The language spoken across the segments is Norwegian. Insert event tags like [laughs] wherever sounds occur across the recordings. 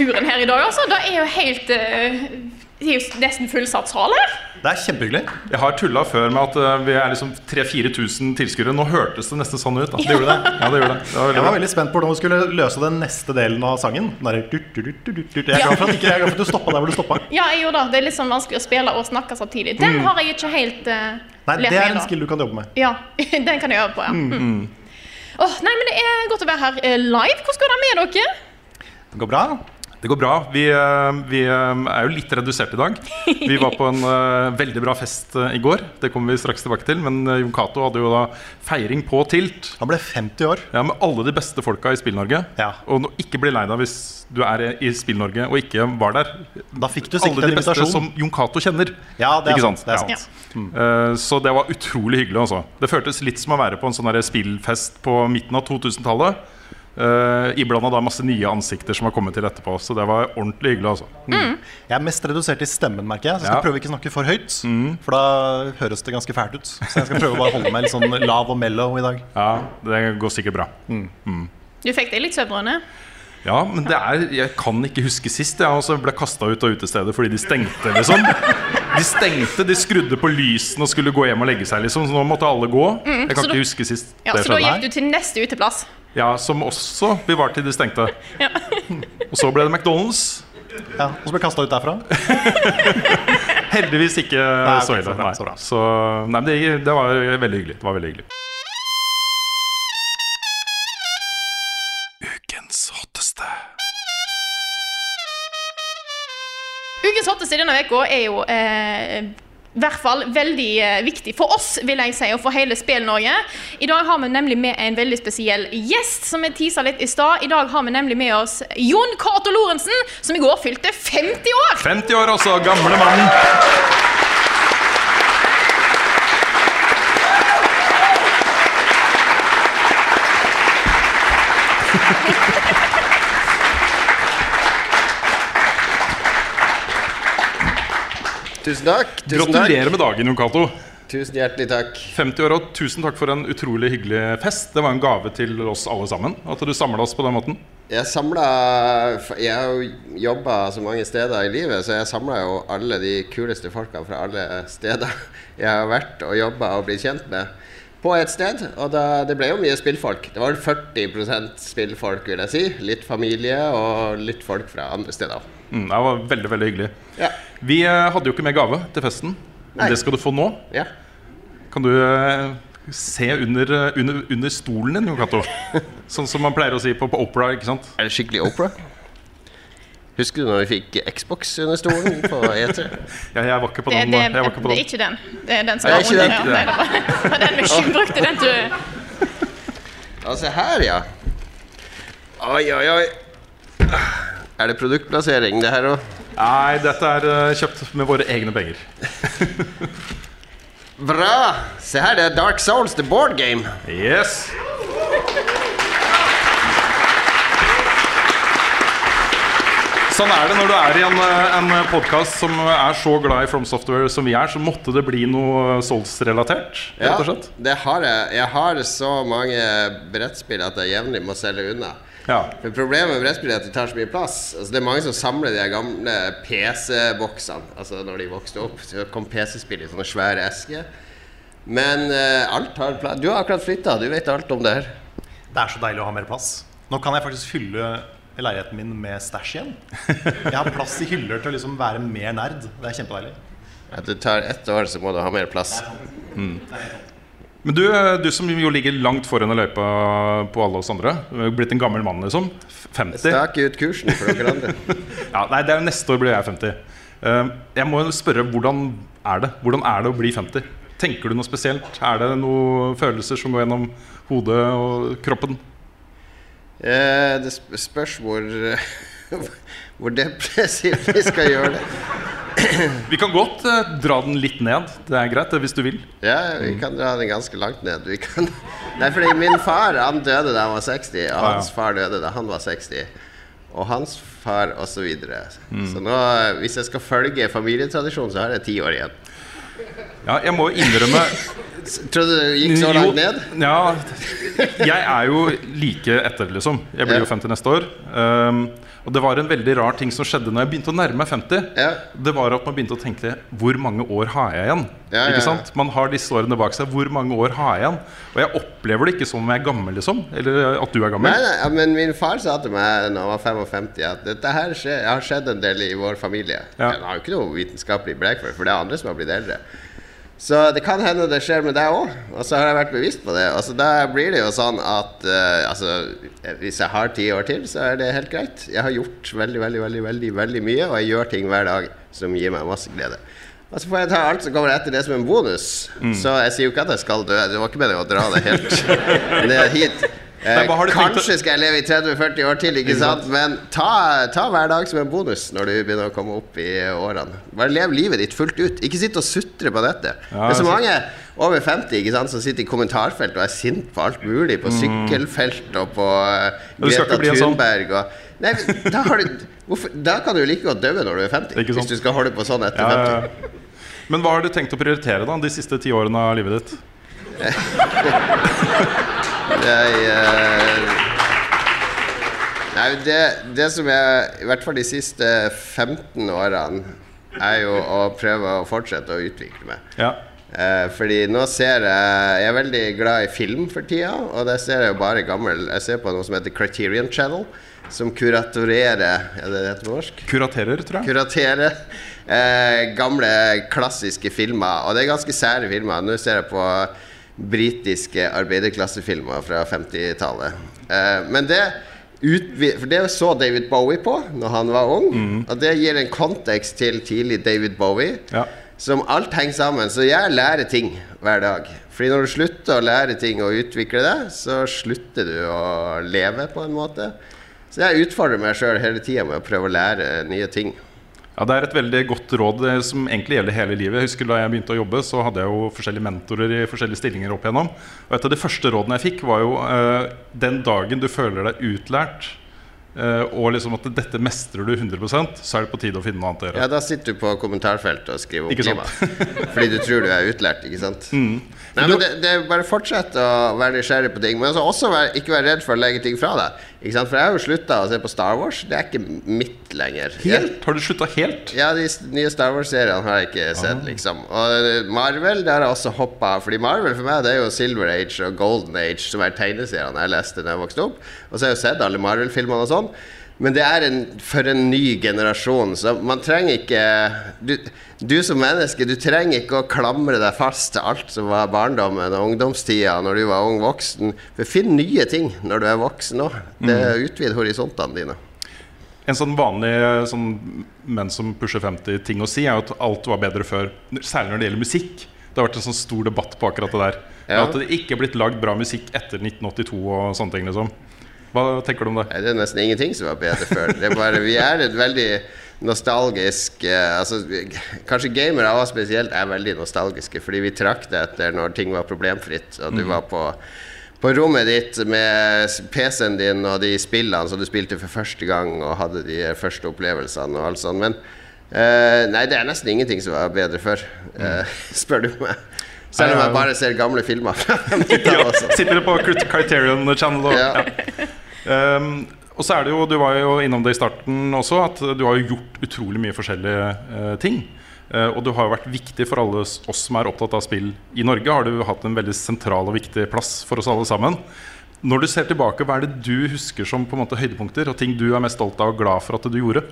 Turen her i dag. Altså. Det er jo helt eh, Det er jo nesten fullsatt sal her. Det er kjempehyggelig. Jeg har tulla før med at eh, vi er liksom 3000-4000 tilskuere. Nå hørtes det nesten sånn ut. Da. Det gjorde det. Ja, det gjorde det. det var Jeg var veldig spent på hvordan vi skulle løse den neste delen av sangen. Der, du, du, du. Jeg er glad for at, ikke, jeg er glad for at du stoppa der hvor du stoppa. Ja, jeg gjorde det. Det er litt sånn vanskelig å spille og snakke samtidig. Den har jeg ikke helt uh, Nei, det er en skill du kan jobbe med. Ja, [laughs] den kan jeg øve på, ja. Mm. Åh, nei, men Det er godt å være her live. Hvordan går det med dere? Det går bra. Det går bra. Vi, eh, vi eh, er jo litt redusert i dag. Vi var på en uh, veldig bra fest uh, i går. Det kommer vi straks tilbake til. Men uh, Jon Cato hadde jo da feiring på Tilt. Han ble 50 år. Ja, Med alle de beste folka i Spill-Norge. Ja. Og nå- ikke bli lei deg hvis du er i Spill-Norge og ikke var der. Da fikk du sikkert Alle de beste invitasjon. som Jon Cato kjenner. Ja, det er Ikke sant. sant? Det er Ja. sant. Eh, Så det var utrolig hyggelig. Altså. Det føltes litt som å være på en sånn der spillfest på midten av 2000-tallet. Uh, Iblanda da masse nye ansikter som har kommet til etterpå. Så det var ordentlig hyggelig. Altså. Jeg er mest redusert i stemmen, merker jeg. Så jeg skal Ja. prøve ikke snakke for høyt. For da høres det ganske fælt ut. Så jeg skal prøve å bare holde meg litt sånn lav og mellow i dag. Ja, Det går sikkert bra. Du fikk deg litt søvn, Rønne? Ja, men det er, jeg kan ikke huske sist. Jeg også ble kasta ut av utestedet fordi de stengte. liksom De stengte, de skrudde på lysene og skulle gå hjem og legge seg. liksom Så nå måtte alle gå. Jeg kan så da- huske sist Ja, det Så da gikk du til neste uteplass? Ja, Som også vi var til de stengte. Og så ble det McDonald's. Ja, Og så ble kasta ut derfra. Heldigvis ikke nei, så så ille. Nei. så. Så, nei, men det, det var veldig hyggelig. Det var veldig hyggelig. Ukens hotteste denne uka er jo eh, i hvert fall veldig eh, viktig for oss, vil jeg si, og for hele Spill-Norge. I dag har vi nemlig med en veldig spesiell gjest, som vi tisa litt i stad. I dag har vi nemlig med oss Jon Cato Lorentzen, som i går fylte 50 år! 50 år også, gamle mann. [laughs] Tusen takk. Tusen Gratulerer med dagen, Jon Cato. Tusen hjertelig takk. 50 år, og tusen takk for en utrolig hyggelig fest. Det var en gave til oss alle sammen at du samla oss på den måten. Jeg samla Jeg har jo jobba så mange steder i livet, så jeg samla jo alle de kuleste folka fra alle steder jeg har vært og jobba og blitt kjent med, på et sted. Og da, det ble jo mye spillfolk. Det var 40% spillfolk, vil jeg si. Litt familie og litt folk fra andre steder. Mm, det var veldig veldig hyggelig. Ja. Vi eh, hadde jo ikke med gave til festen. Men Nei. det skal du få nå. ja. Kan du eh, se under, eh, under, under stolen din, Jon Cato? [laughs] Sånn som man pleier å si på, på opera. ikke sant? Er det skikkelig Opera? Husker du når vi fikk Xbox under stolen på E E3? [laughs] Ja, jeg var ikke på den. det. Jeg var ikke på det er ikke den. Det er den som Er var det ikke under. den? Nei, det var- [laughs] den vi ikke brukte. Den Ja, se her, ja. Oi, oi, oi. Er det produktplassering, det her òg? Nei, dette er eh, kjøpt med våre egne penger. [laughs] Bra! Se her, det er Dark Souls, the board game. Yes! Sånn er det når du er i en, eh, en podkast som er så glad i From Software som vi er, så måtte det bli noe Souls-relatert, Ja, rett og slett. det har jeg. Jeg har så mange brettspill at jeg jevnlig må selge unna. Ja. For Problemet med brettspill er at de tar så mye plass. Altså, det er mange som samler de gamle PC-boksene. Altså Når de vokste opp, så kom PC-spill i sånne svære esker. Men uh, alt har plass. Du har akkurat flytta, du vet alt om det her. Det er så deilig å ha mer plass. Nå kan jeg faktisk fylle leiligheten min med stæsj igjen. Jeg har plass i hyller til å liksom være mer nerd. Det er kjempedeilig. At det tar ett år, så må du ha mer plass. Men du, du som jo ligger langt foran i løypa på alle oss andre, du er blitt en gammel mann, liksom. 50. Stak ut kursen for dere andre. [laughs] Ja, nei, det er jo neste år blir jeg 50. Eh, Jeg må spørre, hvordan er det? Hvordan er det å bli 50? Tenker du noe spesielt? Er det noen følelser som går gjennom hodet og kroppen? Eh, det spørs hvor [laughs] Hvor depressivt vi skal gjøre det. [clears throat] Vi kan godt eh, dra den litt ned. Det er greit, hvis du vil. Ja, vi kan dra den ganske langt ned. Vi kan [laughs] Nei, fordi min far han døde da han var 60, og hans far døde da han var 60. Og hans far osv. Så, videre. så nå, hvis jeg skal følge familietradisjonen, så har jeg ti år igjen. Ja, jeg må innrømme Tror du det gikk så langt ned? Ja, jeg er jo like etter, liksom. Jeg blir jo 50 neste år. Um, og det var en veldig rar ting som skjedde når jeg begynte å nærme meg 50. Ja. Det var at man begynte å tenke Hvor mange år har jeg igjen? Ja, ja, Ikke ja. sant? Man har disse årene bak seg. Hvor mange år har jeg igjen? Og jeg opplever det ikke som om jeg er gammel, liksom. Eller at du er gammel. Nei, nei, men min far sa til meg da han var 55 at dette her skje, har skjedd en del i vår familie. Ja. Han har jo ikke noe vitenskapelig blek for det, for det er andre som har blitt eldre. Så det kan hende det skjer med deg òg, og så har jeg vært bevisst på det. Altså, da blir det jo sånn at uh, altså, hvis jeg har ti år til, så er det helt greit. Jeg har gjort veldig, veldig, veldig, veldig, veldig mye, og jeg gjør ting hver dag som gir meg masse glede. Og så får jeg ta alt som kommer etter det som en bonus. Mm. Så jeg sier jo ikke at jeg skal dø. Det var ikke meningen å dra det helt [laughs] ned hit. Eh, kanskje skal jeg leve i 30-40 år til, ikke, sant? men ta, ta hver dag som en bonus når du begynner å komme opp i årene. Bare lev livet ditt fullt ut. Ikke sitt og sutre på dette. Ja, det er så mange over 50 ikke sant, som sitter i kommentarfelt og er sint på alt mulig. På sykkelfelt og på Mm. Greta sånn. Thunberg. Og, nei, da, har du, hvorfor, da kan du like godt dø når du er 50, er hvis du skal holde på sånn etter Ja, ja, 50. ja. Men hva har du tenkt å prioritere da de siste ti årene av livet ditt? [laughs] Jeg, eh, Nei, det, det som jeg I hvert fall de siste 15 årene er jo å prøve å fortsette å utvikle meg. Ja. Eh, fordi nå ser jeg Jeg er veldig glad i film for tida, og der ser jeg jo bare gammel Jeg ser på noe som heter Criterion Channel, som kuratorerer Er det det heter på norsk? Kuraterer, tror jeg. Kuraterer eh, gamle, klassiske filmer. Og det er ganske sære filmer. Nå ser jeg på britiske arbeiderklassefilmer fra 50-tallet. Eh, men det For det så David Bowie på når han var ung. Og det gir en kontekst til tidlig David Bowie. Ja. Som alt henger sammen. Så jeg lærer ting hver dag. Fordi når du slutter å lære ting og utvikle det, så slutter du å leve på en måte. Så jeg utfordrer meg sjøl hele tida med å prøve å lære nye ting. Ja, Det er et veldig godt råd eh, som egentlig gjelder hele livet. Jeg husker Da jeg begynte å jobbe, så hadde jeg jo forskjellige mentorer i forskjellige stillinger opp igjennom. Og Et av de første rådene jeg fikk, var jo eh, den dagen du føler deg utlært, eh, og liksom at dette mestrer du 100% så er det på tide å finne noe annet å gjøre. Ja, da sitter du på kommentarfeltet og skriver om klima. Fordi du tror du er utlært, ikke sant? Nei, men det, det er Bare fortsett å være nysgjerrig på ting. Men altså også vær, ikke være redd for å legge ting fra deg. For jeg har jo slutta å se på Star Wars. Det er ikke mitt lenger. Helt? Har du slutta helt? Ja, de nye Star Wars-seriene har jeg ikke sett, liksom. Og eh, Marvel, det har jeg også hoppa av. Fordi Marvel for meg det er jo Silver Age og Golden Age, som er tegneseriene jeg leste da jeg vokste opp. Og så har jeg jo sett alle Marvel-filmene og sånn. Men det er en, for en ny generasjon, så man trenger ikke du, du som menneske, du trenger ikke å klamre deg fast til alt som var barndommen og ungdomstida når du var ung voksen. For finn nye ting når du er voksen òg. Det utvider horisontene dine. En sånn vanlig sånn menn som pusher 50 ting å si, er jo at alt var bedre før. Særlig når det gjelder musikk. Det har vært en sånn stor debatt på akkurat det der. Ja. At det ikke er blitt lagd bra musikk etter 1982 og sånne ting. liksom Hva tenker du om det? Nei, det er nesten ingenting som var bedre før. Det er bare, vi er et veldig nostalgisk eh, altså, Kanskje gamere av oss spesielt er veldig nostalgiske, fordi vi trakk det etter når ting var problemfritt, og du var på på rommet ditt med PC-en din og de spillene som du spilte for første gang og hadde de første opplevelsene og alt sånt. Men eh, nei, det er nesten ingenting som var bedre før, eh, [laughs] spør du meg. Selv om jeg bare ser gamle filmer 50-tallet. [laughs] Sitter du på Crit- Criterion Channel og Ja. Um, og så er det jo, Du var jo innom det i starten også, at du har jo gjort utrolig mye forskjellige uh, ting. Uh, og du har jo vært viktig for alle oss som er opptatt av spill i Norge. Har du hatt en veldig sentral og viktig plass for oss alle sammen. Når du ser tilbake, hva er det du husker som på en måte høydepunkter, og ting du er mest stolt av og glad for at du gjorde?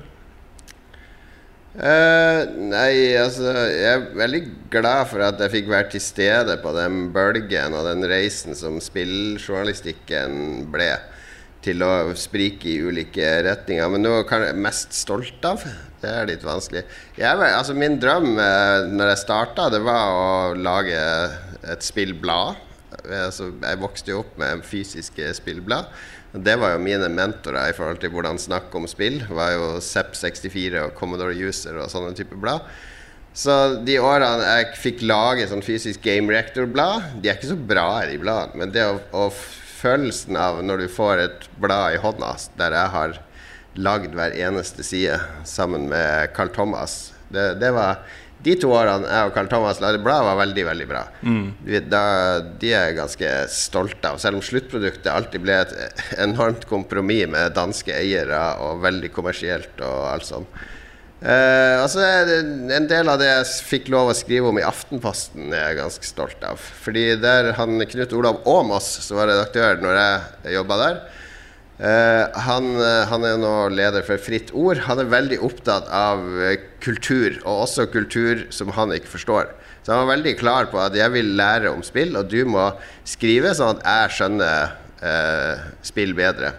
Uh, nei, altså Jeg er veldig glad for at jeg fikk være til stede på den bølgen og den reisen som spilljournalistikken ble. Til å sprike i ulike retninger. Men noe jeg er mest stolt av? Det er litt vanskelig. Jeg, altså min drøm eh, når jeg starta, det var å lage et spillblad. Altså, jeg vokste jo opp med fysiske spillblad. Det var jo mine mentorer i forhold til hvordan snakke om spill. Det var jo Zepp64 og Commodore User og sånne typer blad. Så de årene jeg fikk lage sånn fysisk Game Reactor-blad De er ikke så bra, de bladene, men det å, å følelsen av når du får et blad i hånda der jeg har lagd hver eneste side sammen med Carl Thomas det, det var De to årene jeg og Carl Thomas lagde blad, var veldig, veldig bra. Mm. Da, de er jeg ganske stolte av, selv om sluttproduktet alltid ble et enormt kompromiss med danske eiere og veldig kommersielt og alt sånt. Eh, altså En del av det jeg fikk lov å skrive om i Aftenposten, er jeg ganske stolt av. Fordi der han Knut Olav Åmås, som var redaktør når jeg jobba der eh, han, eh, han er nå leder for Fritt Ord. Han er veldig opptatt av kultur, og også kultur som han ikke forstår. Så han var veldig klar på at jeg vil lære om spill, og du må skrive sånn at jeg skjønner eh, spill bedre,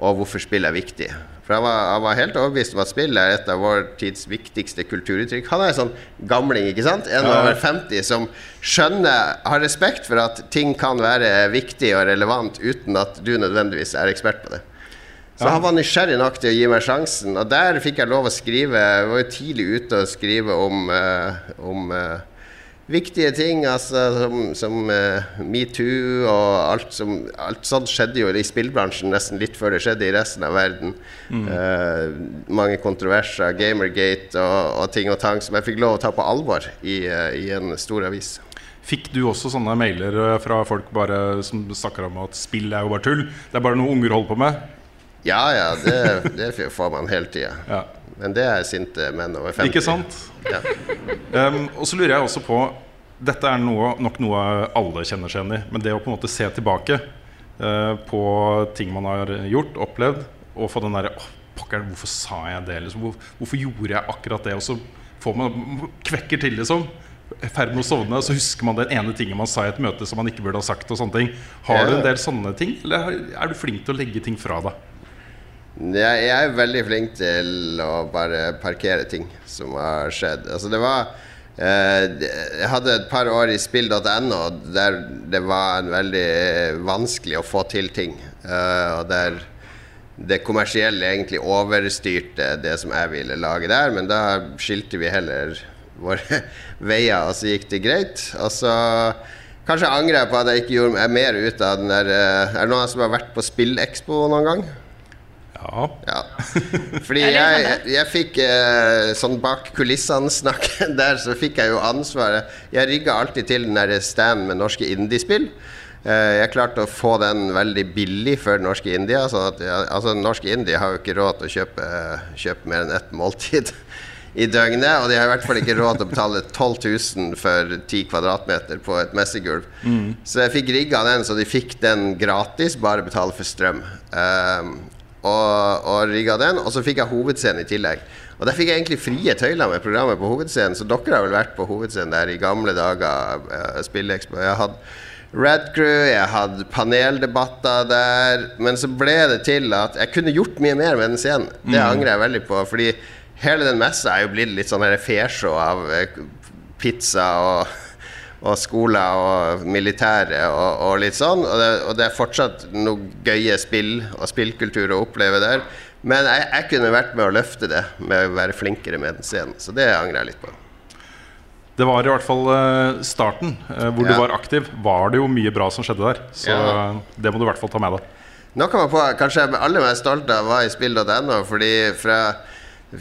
og hvorfor spill er viktig. For han var, han var helt overbevist om at spill er et av vår tids viktigste kulturuttrykk. Han er en sånn gamling, ikke sant? En over 50 som skjønner, har respekt for at ting kan være viktig og relevant uten at du nødvendigvis er ekspert på det. Så han var nysgjerrig nok til å gi meg sjansen, og der fikk jeg lov å skrive. Jeg var jo tidlig ute og skrive om, uh, om eh, viktige ting, altså som, som uh, metoo og alt som Alt sånt skjedde jo i spillbransjen nesten litt før det skjedde i resten av verden. Eh, mange kontroverser, Gamergate og, og ting og tang som jeg fikk lov å ta på alvor i, uh, i en stor avis. Fikk du også sånne mailer fra folk bare som snakker om at spill er jo bare tull? Det er bare noe unger holder på med? Ja ja, det, det får man hele tida. Ja. Men det er sinte menn over 50. Ikke sant? Ja. Um, og så lurer jeg også på Dette er noe, nok noe alle kjenner seg igjen i. Men det å på en måte se tilbake uh, på ting man har gjort, opplevd, og få den derre oh, pokker, hvorfor sa jeg det? Liksom? Hvor, hvorfor gjorde jeg akkurat det? Og så får man kvekker til, liksom. I ferd med å sovne, så husker man den ene tingen man sa i et møte som man ikke burde ha sagt. og sånne ting Har du en del sånne ting, eller er du flink til å legge ting fra deg? Jeg, jeg er veldig flink til å bare parkere ting som har skjedd. Altså det var eh, Jeg hadde et par år i spill.no der det var veldig vanskelig å få til ting. eh, og der det kommersielle egentlig overstyrte det som jeg ville lage der, men da skilte vi heller våre [laughs] veier, og så gikk det greit. Og så kanskje angrer jeg på at jeg ikke gjorde mer ut av den der eh, Er det noen som har vært på Spillekspo noen gang? Ja. Ja. [laughs] Fordi jeg, jeg, fikk eh, sånn bak kulissene-snakk [laughs] der, så fikk jeg jo ansvaret. Jeg rygga alltid til den der stand med norske indiespill. Eh, jeg klarte å få den veldig billig for norske India. Sånn at, ja, altså, norske India har jo ikke råd til å kjøpe, kjøpe mer enn ett måltid [laughs] i døgnet. Og de har i hvert fall ikke råd til å betale 12 000 for 10 kvadratmeter på et messegulv. Så jeg fikk rigga den så de fikk den gratis, bare betale for strøm. Um, og, og rigga den, og så fikk jeg hovedscenen i tillegg. Og der fikk jeg egentlig frie tøyler med programmet på hovedscenen, så dere har vel vært på hovedscenen der i gamle dager. Uh, Spillekspo. Jeg hadde Red Crew, jeg hadde paneldebatter der. Men så ble det til at jeg kunne gjort mye mer med den scenen. Det angrer jeg veldig på. Fordi hele den messa er jo blitt litt sånn fesjå av eh, pizza og og skoler og militære og, og litt sånn. Og det, og det er fortsatt noe gøye spill og spillkultur å oppleve der. Men jeg, jeg kunne vært med å løfte det med å være flinkere med den scenen. Så det angrer jeg litt på. Det var i hvert fall eh, starten, eh, hvor Ja. du var aktiv. Var det jo mye bra som skjedde der. Så Ja. det må du i hvert fall ta med deg. Kan man på, Kanskje jeg er aller mest stolt av var i spill.no, fordi fra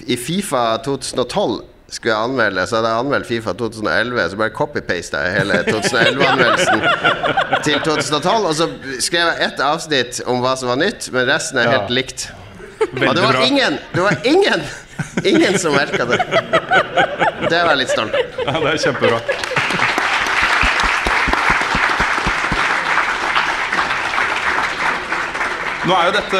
i Fifa 2012 skulle jeg anmelde, så hadde jeg anmeldt Fifa 2011, så bare copy-pasta jeg hele 2011-anmeldelsen [laughs] til 2012. Og så skrev jeg ett avsnitt om hva som var nytt, men resten er Ja. helt likt. Og det var ingen, det var ingen, ingen som merka det. Det var jeg litt stolt. Ja, det er kjempebra. Nå er jo dette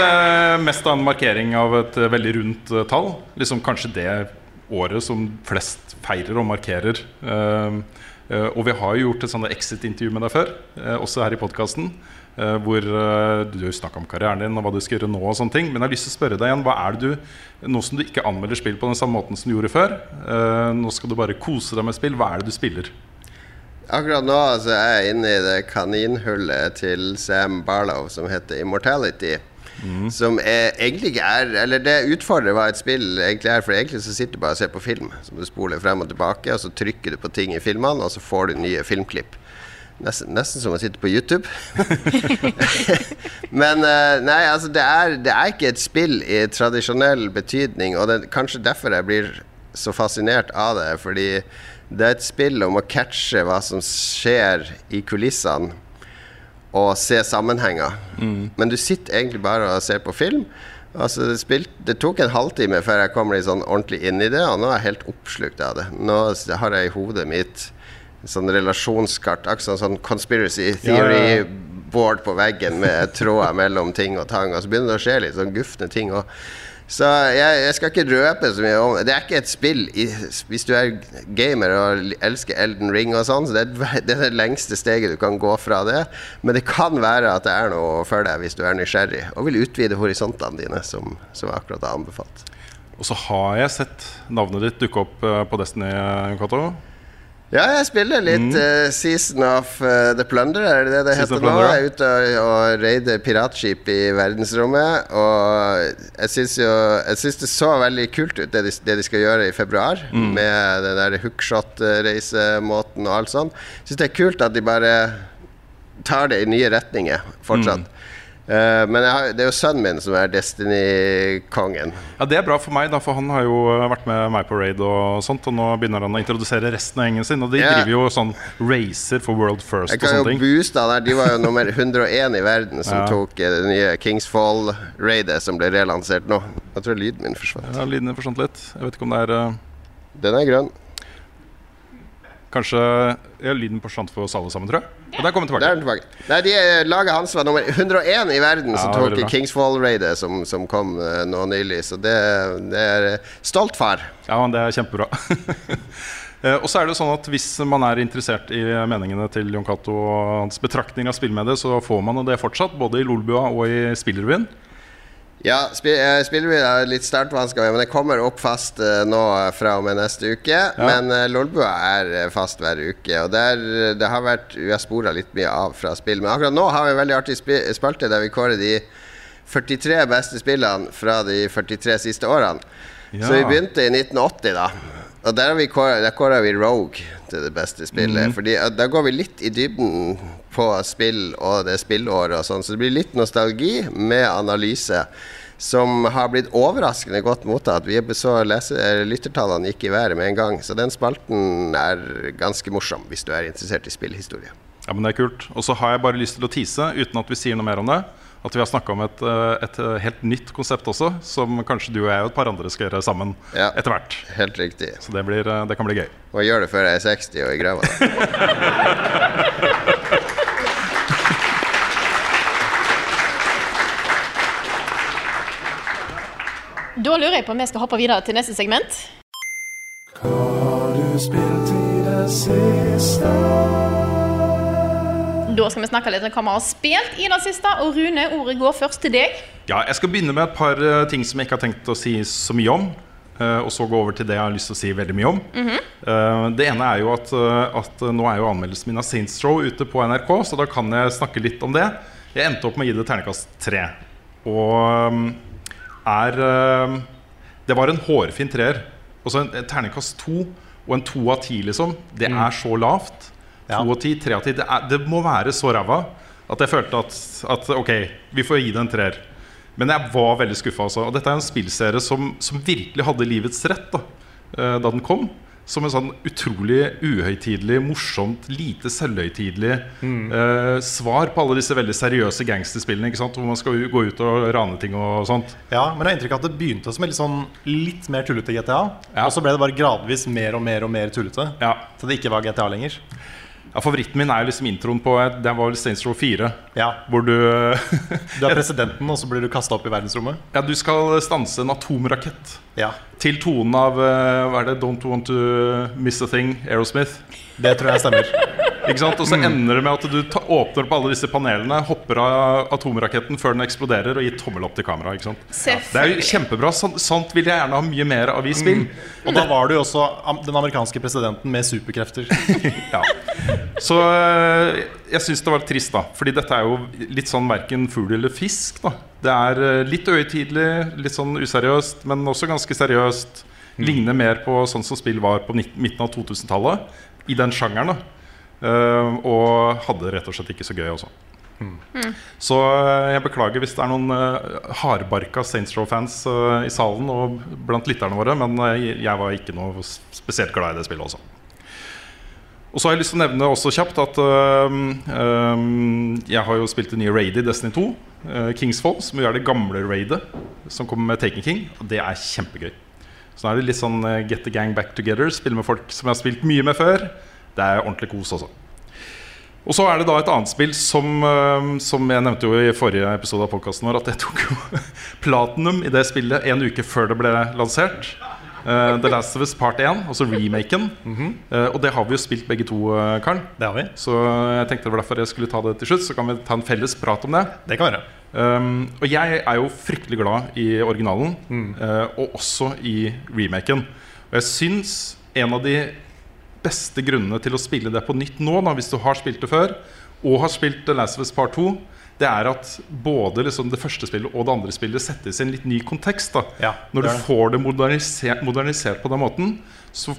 mest av en markering av et veldig rundt tall. Liksom Kanskje det året som flest feirer og markerer. Eh, eh, og vi har jo gjort et exit-intervju med deg før, eh, også her i podkasten. hvor eh, du snakka om karrieren din og hva du skal gjøre nå. og sånne ting Men jeg har lyst til å spørre deg igjen hva er det du, nå som du ikke anmelder spill på den samme måten som du gjorde før, nå skal du bare kose deg med spill. Hva er det du spiller? Akkurat nå så er jeg inne i det kaninhullet til Sam Barlow som heter Immortality. Som er, egentlig er Eller det utfordrer hva et spill egentlig er. For egentlig så sitter du bare og ser på film. Som du spoler frem og tilbake, og så trykker du på ting i filmene, og så får du nye filmklipp. Nesten, nesten som å sitte på YouTube. [laughs] Men eh, nei, altså det er, det er ikke et spill i tradisjonell betydning, og det kanskje derfor jeg blir så fascinert av det. Fordi det er et spill om å catche hva som skjer i kulissene, og se sammenhenger. Men du sitter egentlig bare og ser på film. Altså, det, spilt, det tok en halvtime før jeg kom litt sånn ordentlig inn i det, og nå er jeg helt oppslukt av det. Nå har jeg i hodet mitt sånn relasjonskart, akkurat sånn conspiracy theory board på veggen med tråder [laughs] mellom ting og tang, og så begynner det å skje litt sånn gufne ting. Og, så jeg, jeg skal ikke røpe så mye om det. Det er ikke et spill i, hvis du er gamer og elsker Elden Ring og sånn, så det er, [laughs] det er det lengste steget du kan gå fra det. Men det kan være at det er noe for deg hvis du er nysgjerrig og vil utvide horisontene dine, som, som jeg akkurat har anbefalt. Og så har jeg sett navnet ditt dukke opp eh, på Destiny, Cato. Ja, jeg spiller litt eh, Season of uh, the Plunder, er det det det Season heter nå? Jeg er ute og, og raider piratskip i verdensrommet. Og jeg syns jo Jeg synes det så veldig kult ut, det de, det de skal gjøre i februar. Mm. Med den der hookshot-reisemåten og alt sånt. Syns det er kult at de bare tar det i nye retninger fortsatt. Mm. Eh, men har, det er jo sønnen min som er Destiny-kongen. Ja, Det er bra for meg, da, for han har jo vært med meg på raid og sånt. Og nå begynner han å introdusere resten av gjengen sin. Og de Ja. driver jo sånn racer for World First Jeg og kan jo sånne ting. booste han der. De var jo nummer [laughs] 101 i verden som Ja. tok eh, det nye Kingsfall-raidet som ble relansert nå. Jeg tror lyden min forsvant. Ja, Lyden forsvant litt. Jeg vet ikke om det er uh... Den er grønn. Kanskje ja, lyden på stand for oss alle sammen, tror jeg. Og der kommer er tilbake. tilbake. Nei, de, eh, Laget hans var nummer 101 i verden som Ja, veldig bra. Kingsfall-raidet som, som kom eh, nå nylig. Så det, det er eh, stolt far. Ja, men det er kjempebra. [laughs] Og så er det sånn at Hvis man er interessert i meningene til Jon Cato og hans betraktning av spillmediet, så får man det fortsatt, både i Lolbua og i Spillrevyen. Ja, eh, er litt startvanskelig, men det kommer opp fast eh, nå eh, fra og med neste uke. Men uh, Lolbua er fast hver uke. Og der, det har vært Vi har spora litt mye av fra spill. Men akkurat nå har vi en veldig artig spalte der vi kårer de 43 beste spillene fra de 43 siste årene. Så vi begynte i 1980, da. Og der, vi kåret- der kåra vi Rogue til det beste spillet. Fordi eh, Da går vi litt i dybden på spill og det spillåret og sånn, så det blir litt nostalgi med analyse. Som har blitt overraskende godt mottatt. Vi så lese, eh, Lyttertallene gikk i været med en gang. Så den spalten er ganske morsom hvis du er interessert i spillhistorie. Ja, men det er kult. Og så har jeg bare lyst til å tease, uten at vi sier noe mer om det, at vi har snakka om et, eh, et eh, helt nytt konsept også, som kanskje du og jeg og et par andre skal gjøre sammen Ja. etter hvert. Helt riktig. Så det, blir, eh, det kan bli gøy. Og gjør det før jeg er 60 og i grava. da. [laughs] Da lurer jeg på om vi skal hoppe videre til neste segment. Da skal vi snakke litt om hva vi har spilt i det siste. Og Rune, ordet går først til deg. Ja, jeg skal begynne med et par eh, ting som jeg ikke har tenkt å si så mye om. eh, og så gå over til det jeg har lyst til å si veldig mye om. Eh, det ene er jo at, at nå er jo anmeldelsen min av Saints Row ute på NRK, så da kan jeg snakke litt om det. Jeg endte opp med å gi det ternekast tre. Og er Det var en hårfin treer. Og så en, en ternekast to Og en to av ti, liksom, det er så lavt. To av ti, tre av ti. Det, det må være så ræva at jeg følte at, at ok, vi får gi det en treer. Men jeg var veldig skuffa. Altså. Og dette er en spillserie som, som virkelig hadde livets rett da, eh, da den kom. Som en sånn utrolig uhøytidelig, morsomt, lite selvhøytidelig eh, svar på alle disse veldig seriøse gangsterspillene. Ikke sant? Hvor man skal gå ut og rane ting og sånt. Ja, men jeg har inntrykk av at det begynte som litt, sånn, litt mer tullete GTA. Ja. Og så ble det bare gradvis mer og mer og mer tullete. Ja. Så det ikke var GTA lenger. Ja, favoritten min er jo liksom introen på Det var vel Saints Row 4. Ja, Hvor du Du er presidenten, og så blir du kasta opp i verdensrommet. Ja, du skal stanse en atomrakett Ja, til tonen av eh, Hva er det? Don't Want To Miss A Thing, Aerosmith. Det tror jeg stemmer. [laughs] Ikke sant? Og så ender det med at du ta, åpner opp alle disse panelene, hopper av atomraketten før den eksploderer, og gir tommel opp til kamera. Ikke sant? Det er jo kjempebra. Sånt, sånt vil jeg gjerne ha mye mer av i spill. Og da var du jo også den amerikanske presidenten med superkrefter. [laughs] Ja. Så øh, jeg syns det var trist, da. Fordi dette er jo litt sånn verken fugl eller fisk. da Det er øh, litt øyetidlig, litt sånn useriøst, men også ganske seriøst. Ligner mer på sånn som spill var på midten av 2000-tallet. I den sjangeren. da Eh, og hadde rett og slett ikke så gøy også. Så øh, jeg beklager hvis det er noen uh, hardbarka Saints Row-fans uh, i salen og blant lytterne våre, men uh, jeg var ikke noe spesielt glad i det spillet også. Og så har jeg lyst til å nevne også kjapt at um, jeg har jo spilt det nye raidet i Destiny 2. King's Kingsfall, som jo er det gamle raidet som kommer med Taken King. Og det er kjempegøy. Så nå er det litt sånn get the gang back together. Spille med folk som jeg har spilt mye med før. Det er ordentlig kos også. Og så er det da et annet spill som, som jeg nevnte jo i forrige episode av podkasten vår, at jeg tok jo [laughs] platinum i det spillet en uke før det ble lansert. Uh, The Last of Us Part 1, altså remaken. Eh, og det har vi jo spilt begge to, uh, Karl. Det har vi. Så jeg tenkte det var derfor jeg skulle ta det til slutt. Så kan vi ta en felles prat om det. Det kan være. Um, og jeg er jo fryktelig glad i originalen, eh, og også i remaken. Og jeg syns en av de beste grunnene til å spille det på nytt nå, da, hvis du har spilt det før, og har spilt The Last of Us Part 2, det er at både liksom det første spillet og det andre spillet settes i en litt ny kontekst. Da. Ja, Når du det. får det modernisert, modernisert på den måten, så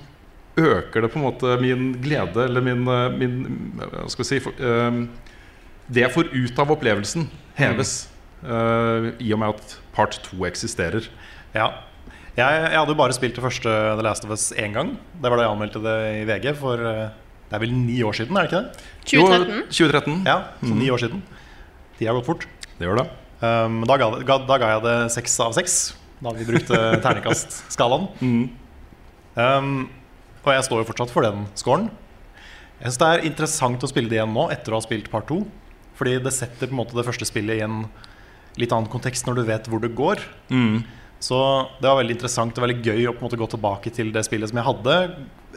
øker det på en måte min glede, eller min, eh, min Hva skal vi si for, uh, Det jeg får ut av opplevelsen, heves. eh, I og med at part 2 eksisterer. Ja. Jeg, jeg hadde jo bare spilt det første The Last of Us én gang. Det var da jeg anmeldte det i VG for eh, Det er vel ni år siden, er det ikke det? 2013. Jo, 2013. Ja, så ni år siden. De har gått fort. Det gjør det. Um, da, ga, ga, da ga jeg det seks av seks. Da vi brukte [laughs] terningkastskalaen. Um, og jeg står jo fortsatt for den scoren. Jeg synes det er interessant å spille det igjen nå, etter å ha spilt part to. Fordi det setter på en måte det første spillet i en litt annen kontekst når du vet hvor det går. Så det var veldig interessant og veldig gøy å på en måte gå tilbake til det spillet som jeg hadde.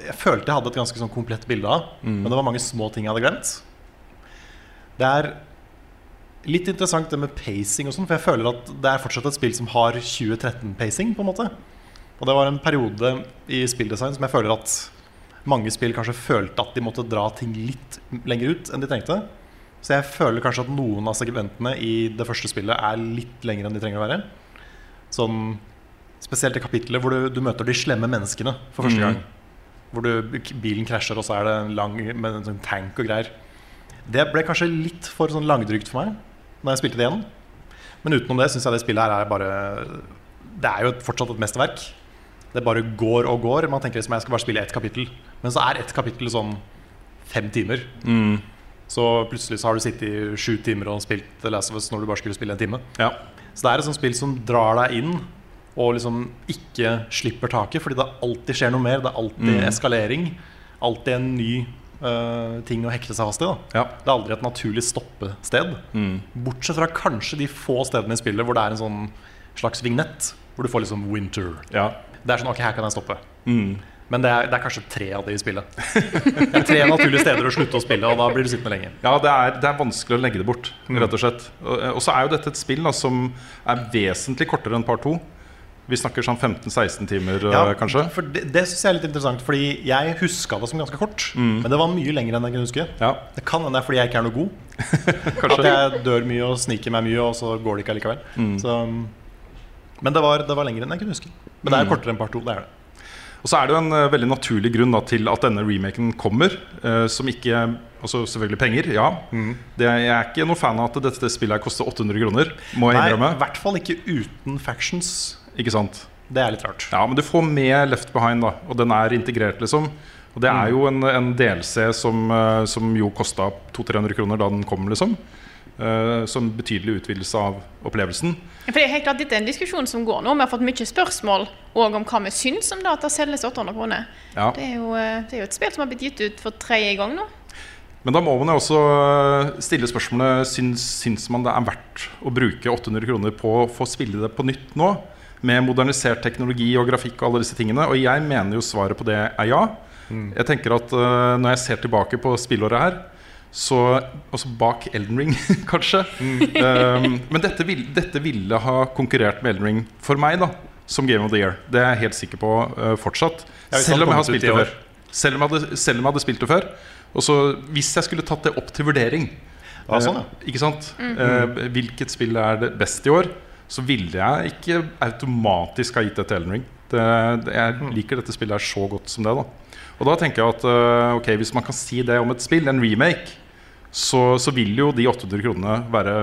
Jeg følte jeg hadde et ganske sånn komplett bilde av, men det var mange små ting jeg hadde glemt. Det er litt interessant det med pacing og sånn, for jeg føler at det er fortsatt et spill som har 2013-pacing, på en måte. Og det var en periode i spilldesign som jeg føler at mange spill kanskje følte at de måtte dra ting litt lenger ut enn de trengte. Så jeg føler kanskje at noen av segmentene i det første spillet er litt lengre enn de trenger å være. Sånn Spesielt det kapittelet hvor du, du møter de slemme menneskene for første gang. Hvor du, bilen krasjer, og så er det en lang med en sånn tank og greier. Det ble kanskje litt for sånn langdrygt for meg Når jeg spilte det igjen. Men utenom det syns jeg det spillet her er bare Det er jo fortsatt et mesterverk. Det bare går og går. Man tenker liksom jeg skal bare spille ett kapittel. Men så er ett kapittel sånn fem timer. Så plutselig så har du sittet i sju timer og spilt The Last of Us når du bare skulle spille en time. Ja. Så det er et sånt spill som drar deg inn og liksom ikke slipper taket, fordi det alltid skjer noe mer. Det er alltid eskalering. Alltid en ny uh, ting å hekte seg fast i. Ja. Det er aldri et naturlig stoppested. Bortsett fra kanskje de få stedene i spillet hvor det er en sånn slags vignett. Hvor du får liksom winter. ja. Det er sånn, ok, her kan jeg stoppe. Men det er, det er kanskje tre av de i spillet. Det er tre naturlige steder å slutte å spille, og da blir du sittende lenge. Ja, det er, det er vanskelig å legge det bort, rett og slett. Og, og så er jo dette et spill da, som er vesentlig kortere enn par to. Vi snakker sånn 15-16 timer, Ja, eh, kanskje. For det, det synes jeg er litt interessant, fordi jeg huska det som ganske kort. Men det var mye lenger enn jeg kunne huske. Ja, Det kan hende det er fordi jeg ikke er noe god. [laughs] At jeg dør mye og sniker meg mye, og så går det ikke allikevel. Så, men det var, det var lenger enn jeg kunne huske. Men det er kortere enn part to. Det er det. Og så er det jo en eh, veldig naturlig grunn da, til at denne remaken kommer, eh, som ikke Altså selvfølgelig penger, ja. Det, jeg er ikke noe fan av at dette spillet her koster 800 kroner, må jeg Nei, i hvert fall ikke uten factions. Ikke sant? Det er litt rart. Ja, men du får med Left Behind, da, og den er integrert, liksom. Og det er jo en, en DLC som, eh, som jo kosta 200-300 kroner da den kom, liksom. Eh, som betydelig utvidelse av opplevelsen. For det er helt klart Dette er en diskusjon som går nå. Vi har fått mye spørsmål òg om hva vi syns om data selges 800 kroner. Ja. Det, er jo, eh, det er jo et spill som har blitt gitt ut for tredje gang nå. Men da må man jo også eh, stille spørsmålet syns, syns man det er verdt å bruke 800 kroner på å få spille det på nytt nå? Med modernisert teknologi og grafikk og alle disse tingene. Og jeg mener jo svaret på det er ja. Jeg tenker at uh, Når jeg ser tilbake på spillåret her, så Altså bak Elden Ring, [laughs] kanskje. Um, men dette, vil, dette ville ha konkurrert med Elden Ring for meg, da. Som Game of the Year. Det er jeg helt sikker på uh, fortsatt. Ja, selv om jeg har spilt det før. Selv om, jeg hadde, selv om jeg hadde spilt det før. Og så Hvis jeg skulle tatt det opp til vurdering, Ja, sånn, ja. eh, ikke sant? Eh, hvilket spill er det best i år? Så ville jeg ikke automatisk ha gitt det til Elden Ring. Det, det, jeg liker dette spillet her så godt som det. da Og da tenker jeg at uh, ok, hvis man kan si det om et spill, en remake, så, så vil jo de 800 kronene være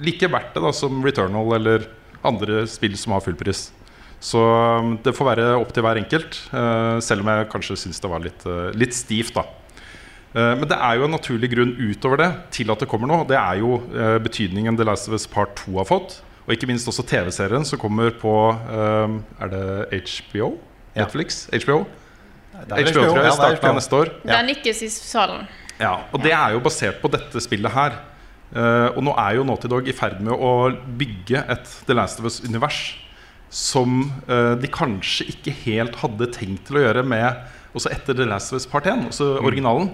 like verdt det da som Returnal eller andre spill som har fullpris. Så um, det får være opp til hver enkelt, eh, selv om jeg kanskje syns det var litt, eh, litt stivt. da Eh, Men det er jo en naturlig grunn utover det til at det kommer nå. Det er jo eh, betydningen The Last of Us Part 2 har fått. Og ikke minst også TV-serien som kommer på eh, Er det HBO? Ja. Netflix? HBO? Det er HBO, tror jeg. Ja, er av neste år. Det nikkes i salen. Ja, og det er jo basert på dette spillet her. Uh, og nå er jo Naughty Dog i ferd med å bygge et The Last of Us-univers som uh, de kanskje ikke helt hadde tenkt til å gjøre med også etter The Last of Us Part 1, altså originalen.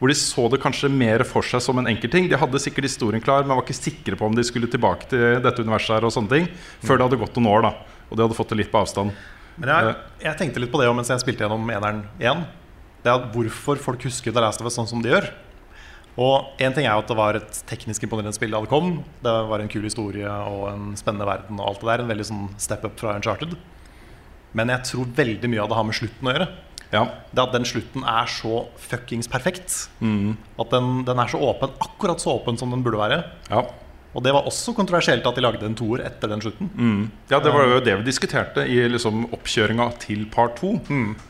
Hvor de så det kanskje mer for seg som en enkeltting. De hadde sikkert historien klar, men var ikke sikre på om de skulle tilbake til dette universet her og sånne ting før det hadde gått noen år. da Og de hadde fått det litt på avstand. Men jeg, jeg tenkte litt på det også mens jeg spilte gjennom eneren igjen. Det er hvorfor folk husker The Last of Us sånn som de gjør. Og én ting er jo at det var et teknisk imponerende spill da det kom. Det var en kul historie og en spennende verden og alt det der. En veldig sånn step up fra Uncharted. Men jeg tror veldig mye av det har med slutten å gjøre. Ja, Det at den slutten er så fuckings perfekt. At den, den er så åpen, akkurat så åpen som den burde være. ja. Og det var også kontroversielt at de lagde en toer etter den slutten. Ja, Det var jo det vi diskuterte i liksom oppkjøringa til part to.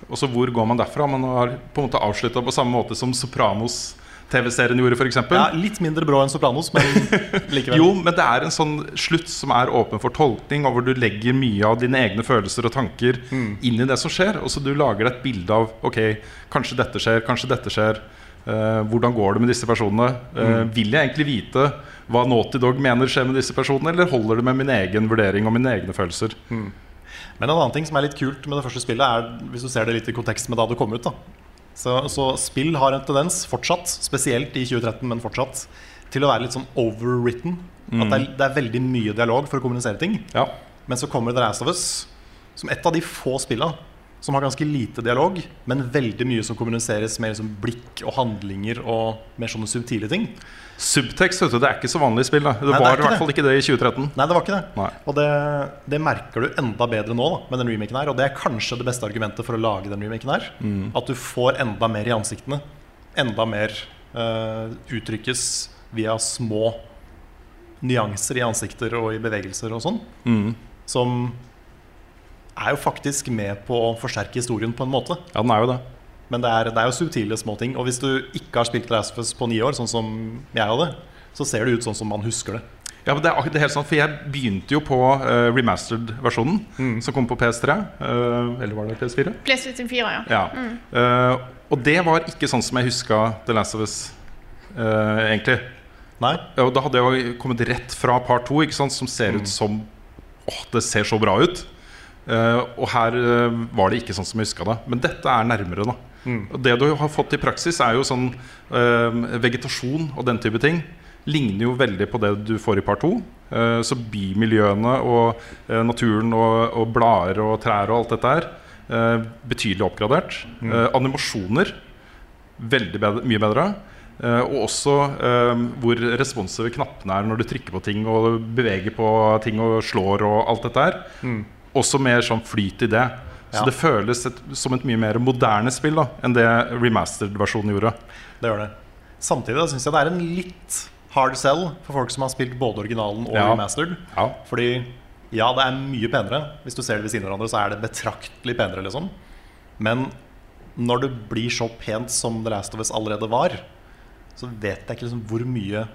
Og så hvor går man derfra? Man har på en måte avslutta på samme måte som Sopranos TV-serien gjorde, f.eks. Ja, litt mindre brå enn Sopranos, men [laughs] likevel. Jo, men det er en sånn slutt som er åpen for tolkning, og hvor du legger mye av dine egne følelser og tanker inn i det som skjer. Og så du lager et bilde av Ok, kanskje dette skjer, kanskje dette skjer. Uh, hvordan går det med disse personene? Eh, Vil jeg egentlig vite hva Naughty Dog mener skjer med disse personene, eller holder det med min egen vurdering og mine egne følelser? Men en annen ting som er litt kult med det første spillet, er hvis du ser det litt i kontekst med da det kom ut. så, så spill har en tendens, fortsatt, spesielt i 2013, men fortsatt, til å være litt sånn overwritten. At det er, det er veldig mye dialog for å kommunisere ting. Ja. Men så kommer The Last of Us som et av de få spilla som har ganske lite dialog, men veldig mye som kommuniseres med liksom blikk og handlinger og mer sånne subtile ting. Subtekst vet du, det er ikke så vanlig i spill. Da. Det Nei, var det i hvert fall ikke det i 2013. Nei, det var ikke det. Nei. Og det, det merker du enda bedre nå da, med den remaken her. Og det er kanskje det beste argumentet for å lage den remaken her. Mm. At du får enda mer i ansiktene. Enda mer uh, uttrykkes via små nyanser i ansikter og i bevegelser og sånn. Mm. Som er jo faktisk med på å forsterke historien på en måte. Ja, den er jo det. Men det er, det er jo subtile små ting. Og hvis du ikke har spilt The Last of Us på ni år, sånn som jeg hadde, så ser det ut sånn som man husker det. Ja, men det er det er helt sant, for Jeg begynte jo på uh, remastered-versjonen, som kom på PS3. Uh, eller var det PS4? PS4, ja. Ja. Eh, og det var ikke sånn som jeg huska The Last of Us eh, egentlig. Nei? Og da hadde jeg jo kommet rett fra part to, ikke sant, som ser ut som Åh, det ser så bra ut. Eh, og her eh, var det ikke sånn som jeg huska det. Men dette er nærmere, da. Og det du har fått i praksis, er jo sånn eh, vegetasjon og den type ting. Ligner jo veldig på det du får i part to. Så bymiljøene og naturen og, og blader og trær og alt dette her betydelig oppgradert. Eh, animasjoner veldig bedre, mye bedre. Og også hvor responsive knappene er når du trykker på ting og beveger på ting og slår og alt dette her. Også mer sånn flyt i det. Så Ja. det føles et, som et mye mer moderne spill da enn det remastered-versjonen gjorde. Det gjør det. Samtidig syns jeg det er en litt hard sell for folk som har spilt både originalen og Ja. remastered. Ja. Fordi ja, det er mye penere. Hvis du ser det ved siden av hverandre, så er det betraktelig penere, liksom. Men når det blir så pent som The Last of Us allerede var, så vet jeg ikke liksom hvor mye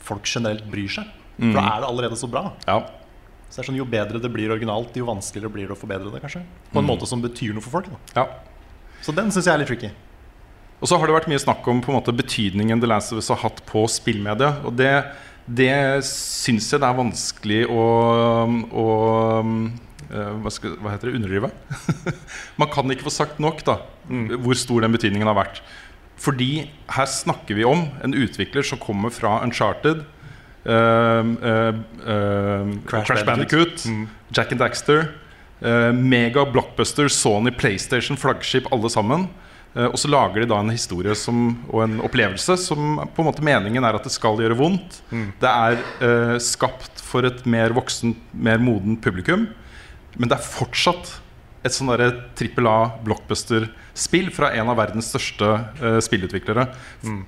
folk generelt bryr seg. For da er det allerede så bra. Ja. Så det er sånn, Jo bedre det blir originalt, jo vanskeligere blir det å forbedre det. kanskje På en måte som betyr noe for folk. Da. ja. Så den syns jeg er litt tricky. Og så har det vært mye snakk om på en måte betydningen The Last of Us har hatt på spillmediet. Og det, det syns jeg det er vanskelig å, å eh, hva, skal, hva heter det? Underdrive? [laughs] Man kan ikke få sagt nok da hvor stor den betydningen har vært. Fordi her snakker vi om en utvikler som kommer fra Uncharted, Crash Crash, Bandicoot. mm. Jack and Daxter, eh, mega blockbuster, Sony, PlayStation, flaggskip, alle sammen. Eh, og så lager de da en historie som, og en opplevelse som på en måte meningen er at det skal gjøre vondt. Det er eh, skapt for et mer voksent, mer moden publikum. Men det er fortsatt et sånn trippel A blockbuster-spill fra en av verdens største uh, spillutviklere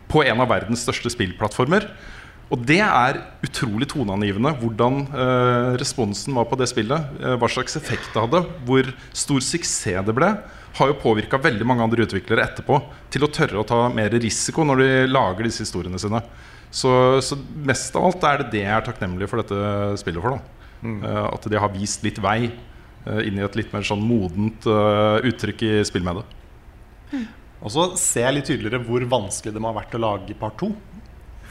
på en av verdens største spillplattformer. Og det er utrolig toneangivende hvordan eh, responsen var på det spillet. Eh, hva slags effekt det hadde, hvor stor suksess det ble. Har jo påvirka veldig mange andre utviklere etterpå til å tørre å ta mer risiko når de lager disse historiene sine. Så, så mest av alt er det det jeg er takknemlig for dette spillet for. da Eh, At de har vist litt vei eh, inn i et litt mer sånn modent eh, uttrykk i spillmediet. Og så ser jeg litt tydeligere hvor vanskelig det må ha vært å lage part to.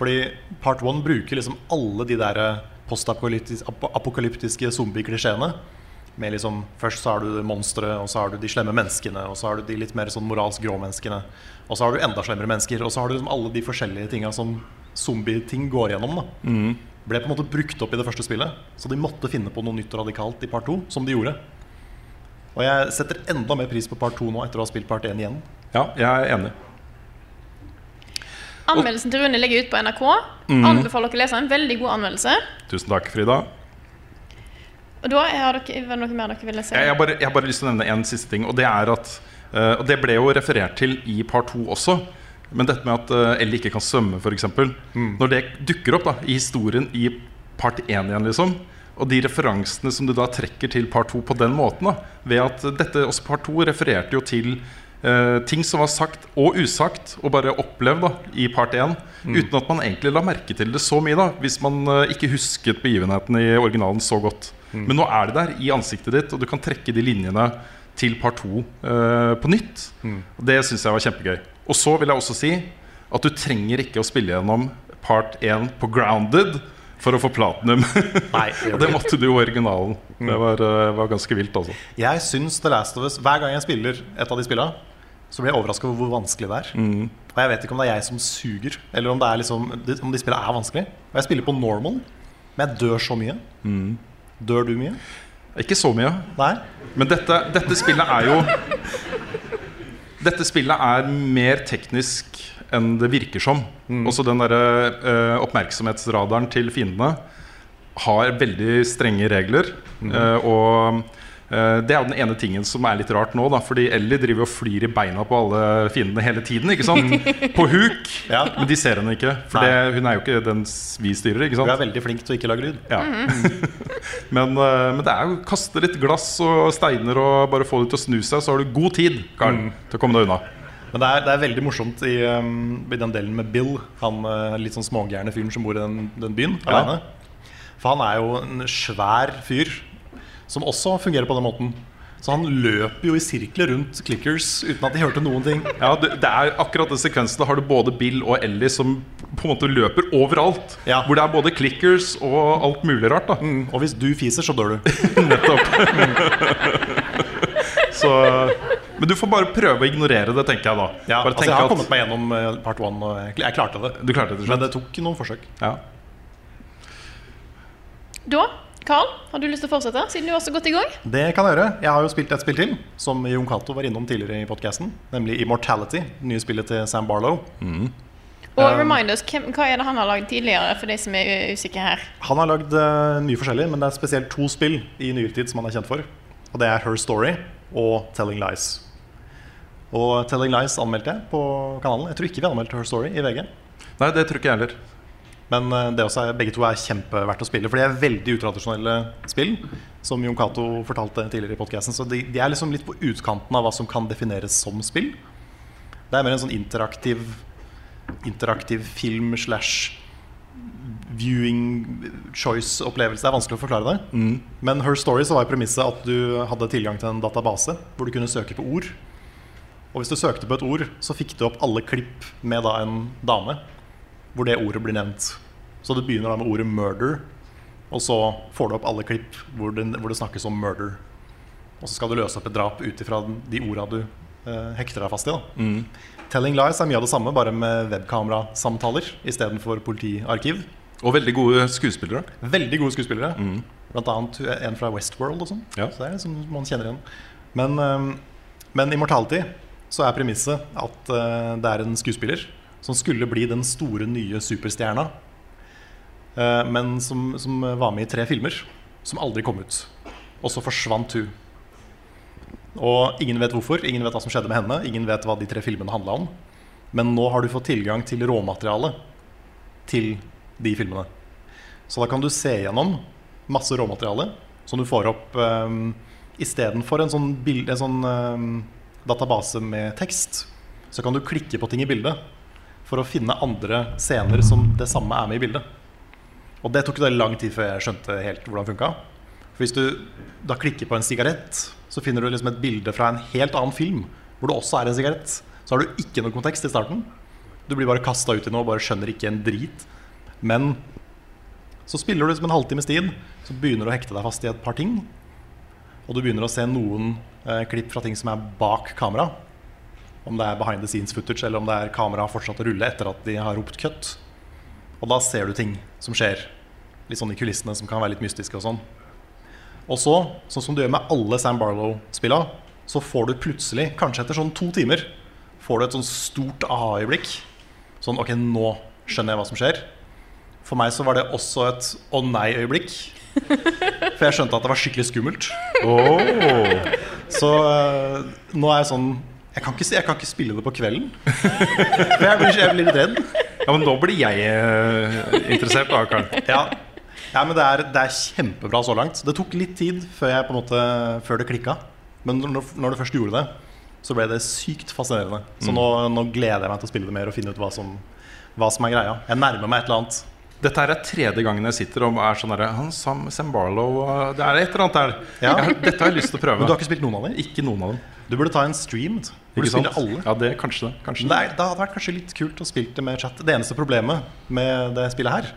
Fordi part one bruker liksom alle de der postapokalyptiske zombieklisjeene. Med liksom, Først så har du monstre, og så har du de slemme menneskene, og så har du de litt mer sånn moralsk grå menneskene. Og så har du enda slemmere mennesker, og så har du liksom alle de forskjellige tinga som zombie-ting går gjennom. da Ble på en måte brukt opp i det første spillet. Så de måtte finne på noe nytt og radikalt i part to, som de gjorde. Og jeg setter enda mer pris på part to nå etter å ha spilt part én igjen. Ja, jeg er enig. Anmeldelsen til Rune ligger ut på NRK. Anbefaler dere å lese en veldig god anmeldelse. Tusen takk, Frida. Og da har dere, noe mer dere ville lese? Jeg jeg har bare, jeg har bare lyst til å nevne en siste ting. Og det er at uh, Og det ble jo referert til i par to også. Men dette med at uh, Ellie ikke kan svømme, f.eks. Mm. Når det dukker opp da i historien i part én igjen, liksom og de referansene som du da trekker til part to på den måten da, Ved at dette også part to refererte jo til eh, ting som var sagt og usagt og bare opplevd da, i part én. Uten at man egentlig la merke til det så mye, da hvis man uh, ikke husket begivenheten i originalen så godt. Men nå er det der i ansiktet ditt, og du kan trekke de linjene til part to uh, på nytt. Og Det syns jeg var kjempegøy. Og så vil jeg også si at du trenger ikke å spille gjennom part 1 på grounded for å få platinum. [laughs] Nei, Og det måtte du jo i originalen. Det var, eh, var ganske vilt, altså. Jeg syns The Last of Us Hver gang jeg spiller et av de spillene, så blir jeg overraska over hvor vanskelig det er. Og jeg vet ikke om det er jeg som suger, eller om, det er liksom, om de spillene er vanskelig. Og jeg spiller på normal, men jeg dør så mye. Dør du mye? Ikke så mye. Nei? Men dette, dette spillet er jo Dette spillet er mer teknisk enn det virker som. Også den der, uh, oppmerksomhetsradaren til fiendene har veldig strenge regler. eh, og eh, det er jo den ene tingen som er litt rart nå. Da, fordi Ellie driver og flyr i beina på alle fiendene hele tiden. Ikke sant? [laughs] På huk. Ja. Men de ser henne ikke. For det, hun er jo ikke den vi styrer. Ikke Du Hun er veldig flink til å ikke lage lyd. Ja. [laughs] men, eh, men det er jo kaste litt glass og steiner og bare få det til å snu seg, så har du god tid Karl, til å komme deg unna. Men det er, det er veldig morsomt i, um, i den delen med Bill, han uh, litt sånn smågærne fyren som bor i den, den byen Ja. For han er jo en svær fyr som også fungerer på den måten. Så han løper jo i sirkler rundt clickers uten at de hørte noen ting. Ja, det, det er akkurat den sekvensen Da har du både Bill og Ellie som på en måte løper overalt. Ja. Hvor det er både clickers og alt mulig rart. da Mm, og hvis du fiser, så dør du. [laughs] Nettopp. [laughs] så, men du får bare prøve å ignorere det, tenker jeg da. Ja, bare altså jeg har at- kommet meg gjennom uh, part one, og jeg, klarte det. Du klarte det Men det tok noen forsøk. Ja. Da, Carl, har du lyst til å fortsette, siden du var så godt i gang? Det kan jeg gjøre. Jeg har jo spilt et spill til, som Jon Cato var innom tidligere i podkasten. Nemlig Immortality, det nye spillet til Sam Barlow. Og remind us, hva er det han har lagd tidligere, for de som er usikre her? Han har lagd uh, mye forskjellig, men det er spesielt to spill i nyere tid som han er kjent for. Og det er Her Story og Telling Lies. Og Telling Lies anmeldte jeg på kanalen. Jeg tror ikke vi anmeldte Her Story i VG. Nei, det tror ikke jeg heller. Men eh, det også er, begge to er kjempeverdt å spille. For de er veldig utradisjonelle spill. Som Jon Cato fortalte tidligere i podcasten Så de, de er liksom litt på utkanten av hva som kan defineres som spill. Det er mer en sånn interaktiv Interaktiv film slash viewing choice-opplevelse. Det er vanskelig å forklare det. Men Her Story så var premisset at du hadde tilgang til en database hvor du kunne søke på ord. Og hvis du søkte på et ord, så fikk du opp alle klipp med da en dame hvor det ordet blir nevnt. Så det begynner da med ordet 'murder', og så får du opp alle klipp hvor det, hvor det snakkes om murder. Og så skal du løse opp et drap ut ifra de orda du eh, hekter deg fast i. da Telling Lies er mye av det samme, bare med webkamerasamtaler istedenfor politiarkiv. Og veldig gode skuespillere. Veldig gode skuespillere. Blant annet en fra Westworld og sånn. Ja. Så det er liksom man kjenner igjen. Men, um, men i Mortality så er premisset at uh, det er en skuespiller som skulle bli den store nye superstjerna, uh, men som, som var med i tre filmer som aldri kom ut. Og så forsvant hun. Og ingen vet hvorfor, ingen vet hva som skjedde med henne, ingen vet hva de tre filmene handla om. Men nå har du fått tilgang til råmaterialet til de filmene. Så da kan du se gjennom masse råmateriale som du får opp um, istedenfor en sånn, bild, en sånn um, database med tekst. Så kan du klikke på ting i bildet for å finne andre scener som det samme er med i bildet. Og det tok det lang tid før jeg skjønte helt hvordan det funka. For hvis du da klikker på en sigarett, så finner du liksom et bilde fra en helt annen film hvor det også er en sigarett. Så har du ikke noe kontekst i starten. Du blir bare kasta ut i noe og bare skjønner ikke en drit. Men så spiller du liksom en halvtimes tid, så begynner du å hekte deg fast i et par ting. Og du begynner å se noen eh, klipp fra ting som er bak kamera. Om det er behind the scenes footage, eller om det er kamera fortsatt å rulle etter at de har ropt cut. Og da ser du ting som skjer. Litt sånn i kulissene som kan være litt mystiske og sånn. Og så, sånn som du gjør med alle Sam Barlow-spilla, så får du plutselig, kanskje etter sånn to timer, får du et sånn stort aha-øyeblikk. Sånn OK, nå skjønner jeg hva som skjer. For meg så var det også et å nei-øyeblikk. For jeg skjønte at det var skikkelig skummelt. Så eh, nå er jeg sånn jeg kan, ikke, jeg kan ikke spille det på kvelden. [laughs] For jeg blir, jeg blir litt redd. Ja, men nå blir jeg eh, interessert, da, Karl. Ja, ja men det er, det er kjempebra så langt. Det tok litt tid før, jeg måte, før det klikka. Men når, når du først gjorde det, så ble det sykt fascinerende. Så nå, nå gleder jeg meg til å spille det mer og finne ut hva som, hva som er greia. Jeg nærmer meg et eller annet. Dette er tredje gangen jeg sitter og er sånn derre Han Sam, Barlow Det er et eller annet der. Ja. Dette har jeg lyst til å prøve. Men du har ikke spilt noen av dem? Ikke noen av dem. Du burde ta en stream hvor du spiller alle. Ja, det, kanskje det. Kanskje det, er, hadde vært kanskje litt kult å spille det med chat. Det eneste problemet med det spillet her,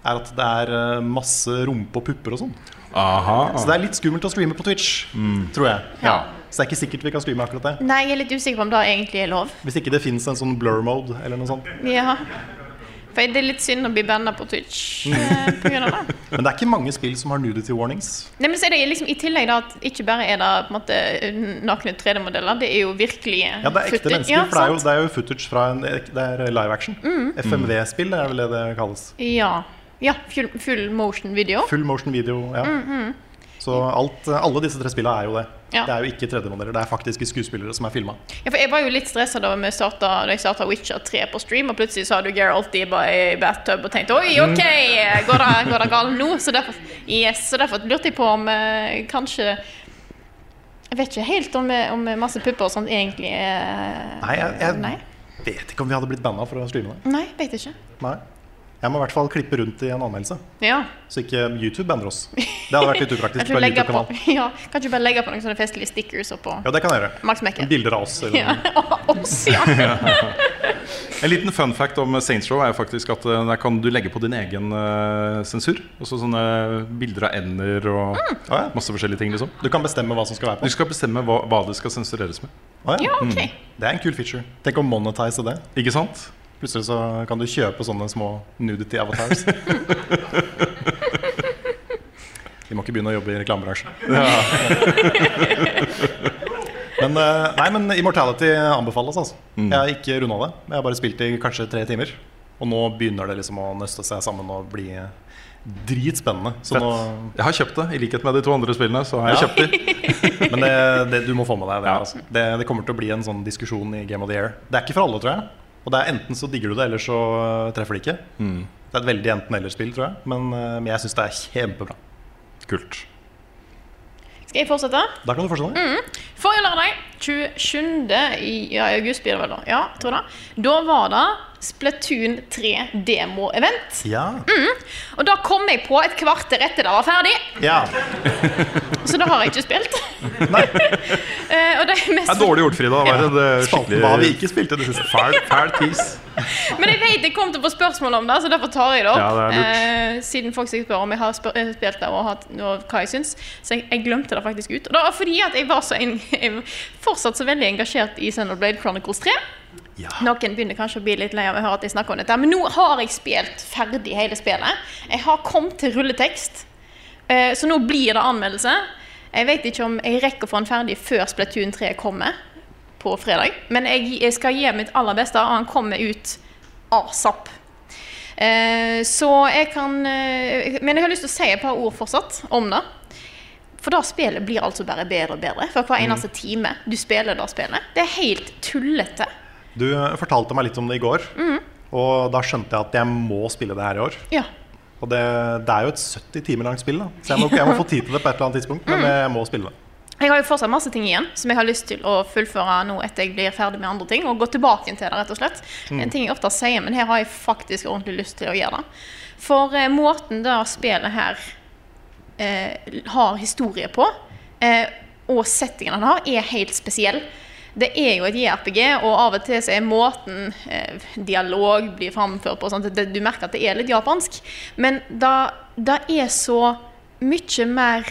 er at det er eh, masse rumpe og pupper og sånn. Så det er litt skummelt å streame på Twitch, tror jeg. Ja. Så det er ikke sikkert vi kan streame akkurat det. Nei, jeg er litt usikker på om det egentlig er lov. Hvis ikke det fins en sånn blur mode eller noe sånt. Ja. For det er litt synd å bli banna på Twitch eh, på grunn av det. [laughs] Men det er ikke mange spill som har nudity warnings. Nei, men så er det liksom I tillegg da at ikke bare er det på en måte nakne 3D-modeller, det er jo virkelig Ja, det er ekte footage. mennesker. Ja, for det er, jo. Mm. det er jo footage fra en Det er live action. FMV-spill er vel det det kalles. Ja. ja full, full motion video. Full motion video. Ja. Så alt, alle disse tre spillene er jo det. Ja. Det er jo ikke 3D-modeller, det er faktiske skuespillere som er filma. Ja, jeg var jo litt stressa da da jeg starta Witcher 3 på stream, og plutselig så hadde du Geralt i, ba- bathtub og tenkte oi, OK, går det, går det galt nå? Så derfor, yes, så derfor lurte jeg på om eh, kanskje Jeg vet ikke helt om, eh, om masse pupper og sånt egentlig er Nei, jeg, jeg Nei, vet ikke om vi hadde blitt banna for å streame det. Nei, vet ikke. Nei. Jeg må i hvert fall klippe rundt i en anmeldelse, Ja. så ikke YouTube banner oss. Det hadde vært litt upraktisk [laughs] på en YouTube-kanal. [laughs] ja, kan ikke bare legge på noen sånne festlige stickers oppå Ja, det kan jeg gjøre. Bilder av oss. Eller Ja. [laughs] Oss, ja. En liten fun fact om Saints Row er faktisk at eh, der kan du legge på din egen uh, sensur. Også sånne bilder av ender og mm. masse forskjellige ting. liksom Du kan bestemme hva som skal være på. Du skal bestemme hva, hva det skal sensureres med. Ah, ja. ja, ok. Det er en kul feature. Tenk å monetize det. Ikke sant? Plutselig så kan du kjøpe sånne små nudity avatars. [laughs] De må ikke begynne å jobbe i reklamebransjen. [laughs] men, eh, nei, men Immortality anbefales, altså. Jeg har ikke runda det. Jeg har bare spilt i kanskje tre timer. Og nå begynner det liksom å nøste seg sammen og bli Dritspennende. Så nå, Jeg har kjøpt det, i likhet med de to andre spillene. Så har jeg Ja. kjøpt de. [laughs] men det, det, du må få med deg det. Ja. Altså. Det, det kommer til å bli en sånn diskusjon i Game of the Year. Det er ikke for alle, tror jeg. Og det er enten så digger du det, eller så øh, treffer det ikke. Mm. Det er et veldig enten-eller-spill, tror jeg. Men, øh, men jeg syns det er kjempebra. Kult. Skal jeg fortsette? Da kan du fortsette. Forrige lørdag, 27. i ja, i august, blir det vel da. Ja, tror det. Da var det Splatoon 3 demo-event. Ja. Og da kom jeg på et kvarter etter det var ferdig, ja. så da har jeg ikke spilt. Nei, [laughs] Eh, og det er Det er dårlig gjort, Frida. Det var skikkelig... spalten hva vi ikke spilte i det siste. fæl, fæl tis. Men jeg vet jeg kom til å få spørsmål om det, så derfor tar jeg det opp. Ja, det eh, siden folk sikkert spør om jeg har eh, spilt det og, hatt, og hva jeg syns. Så jeg, jeg glemte det faktisk ut. Og det var fordi at jeg var så en, [laughs] jeg fortsatt så veldig engasjert i Xenoblade Chronicles 3. Ja. Noen begynner kanskje å bli litt lei av å høre at jeg snakker om dette, men nå har jeg spilt ferdig hele spillet. Jeg har kommet til rulletekst, eh, så nå blir det anmeldelse. Jeg vet ikke om jeg rekker å få den ferdig før Splatoon 3 kommer på fredag, men jeg, skal gi mitt aller beste, og han kommer ut asap. Eh, så jeg kan eh, Men jeg har lyst til å si et par ord fortsatt om det. For da spillet blir altså bare bedre og bedre for hver eneste time du spiller det spillet. Det er helt tullete. Du fortalte meg litt om det i går, og da skjønte jeg at jeg må spille det her i år. Ja. Og det, det er jo et 70 timer langt spill, da. så jeg må, jeg må få tid til det på et eller annet tidspunkt. Men jeg må spille det. Jeg har jo fortsatt masse ting igjen som jeg har lyst til å fullføre nå etter jeg blir ferdig med andre ting. Og gå tilbake til det, rett og slett. En ting jeg ofte sier, men her har jeg faktisk ordentlig lyst til å gjøre det. For eh, måten det spillet her eh, har historie på, eh, og settingen den har, er helt spesiell. Det er jo et JRPG, og av og til så er måten eh, dialog blir framført på sånn det, Du merker at det er litt japansk. Men det er så mye mer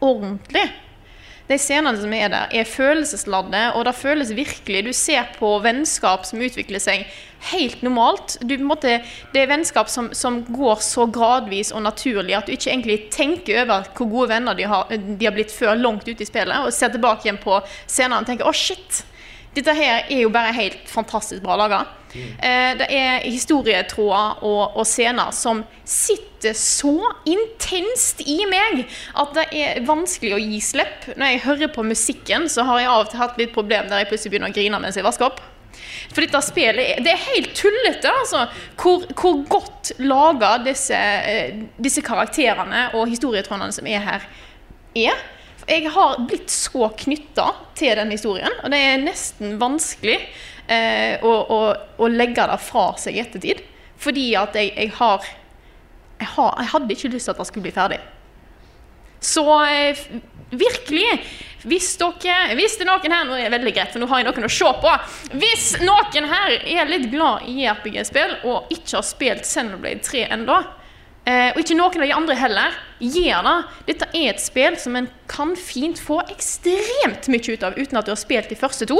ordentlig. De scenene som er der, er følelsesladde, og det føles virkelig. Du ser på vennskap som utvikler seg helt normalt. Du, måte, det er vennskap som, som går så gradvis og naturlig at du ikke egentlig tenker over hvor gode venner de har, de har blitt før langt ute i spillet, og ser tilbake igjen på scenene og tenker 'å, shit'. Dette her er jo bare helt fantastisk bra laga. Eh, det er historietråder og, og scener som sitter så intenst i meg at det er vanskelig å gi slipp. Når jeg hører på musikken, så har jeg av og til hatt litt problem der jeg plutselig begynner å grine mens jeg vasker opp. For dette spillet er, det er helt tullete, altså. Hvor, hvor godt laga disse, eh, disse karakterene og historietrådene som er her, er. Jeg har blitt så knytta til den historien, og det er nesten vanskelig eh, å, å, å legge det fra seg i ettertid. Fordi at jeg, jeg har jeg, har jeg hadde ikke lyst til at det skulle bli ferdig. Så eh, virkelig hvis, dere, hvis det er noen her Nå er det veldig greit, for nå har jeg noen å se på. Hvis noen her er litt glad i RPG-spill og ikke har spilt Xenoblade 3 ennå, eh, og ikke noen av de andre heller, gjør det. Dette er et spill som en kan fint få ekstremt mye ut av uten at du har spilt de første to.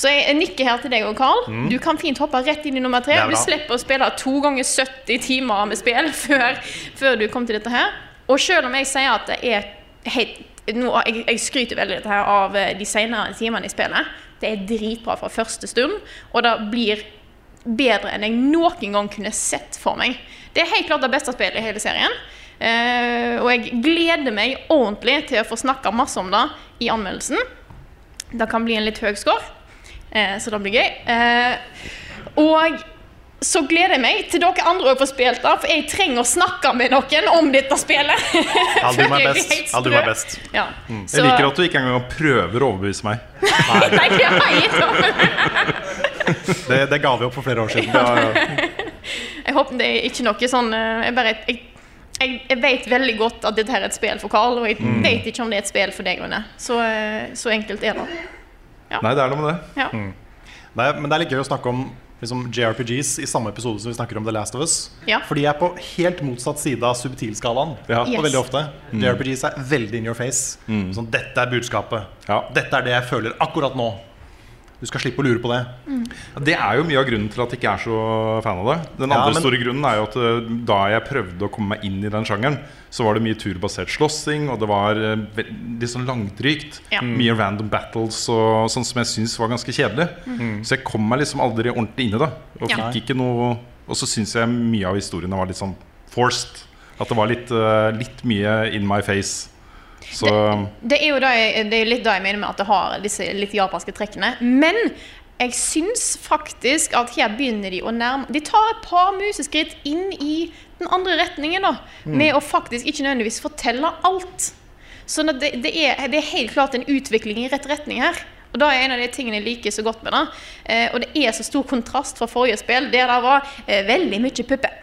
Så jeg nikker her til deg og Carl. Du kan fint hoppe rett inn i nummer tre. Du slipper å spille to ganger 70 timer med spill [laughs] før, før du kom til dette her. Og selv om jeg sier at det er helt nå, jeg, jeg skryter veldig dette her av eh, de senere timene i spillet. Det er dritbra fra første stund, og det blir bedre enn jeg noen gang kunne sett for meg. Det er helt klart det beste spillet i hele serien. Eh, og jeg gleder meg ordentlig til å få snakke masse om det i anmeldelsen. Det kan bli en litt høy score, eh, så det blir gøy. Eh, og så gleder jeg meg til dere andre òg får spilt det, for jeg trenger å snakke med noen om dette spillet. [laughs] Jeg blir best. my sprø. best. Ja. Jeg liker at du ikke engang prøver å overbevise meg. [laughs] Nei, det. [laughs] Det, det ga vi opp for flere år siden. Jeg håper det er ikke noe sånn eh, Jeg bare jeg, jeg, jeg vet veldig godt at dette her er et spill for Carl, og jeg Mm. vet ikke om det er et spill for deg, Rune. Så, eh, så enkelt er det. Nei, det er noe med det. Ja. Nei, men det er litt gøy å snakke om liksom, JRPGs i samme episode som vi snakker om The Last of Us. Ja. For de er på helt motsatt side av subtilskalaen. Ja. Og Yes. veldig ofte. JRPGs er veldig in your face. Sånn, dette er budskapet. Ja. Dette er det jeg føler akkurat nå. Du skal slippe å lure på det. Det er jo mye av grunnen til at jeg ikke er så fan av det. Den Ja, andre men- store grunnen er jo at eh, da jeg prøvde å komme meg inn i den sjangeren, så var det mye turbasert slåssing, og det var eh, veldig sånn langdrygt. Ja. Mye random battles og sånn som jeg syns var ganske kjedelig. Så jeg kom meg liksom aldri ordentlig inn i det. Og Ja. ikke noe Og så syns jeg mye av historiene var litt sånn forced. At det var litt, eh, litt mye in my face. Så Det er jo det jeg, det er litt det jeg mener med at det har disse litt japanske trekkene. Men jeg syns faktisk at her begynner de å nærme De tar et par museskritt inn i den andre retningen, da. Med å faktisk ikke nødvendigvis fortelle alt. Sånn det, det, er, det er helt klart en utvikling i rett retning her. Og da er en av de tingene jeg liker så godt med det. Eh, og det er så stor kontrast fra forrige spill, der det var eh, veldig mye pupper.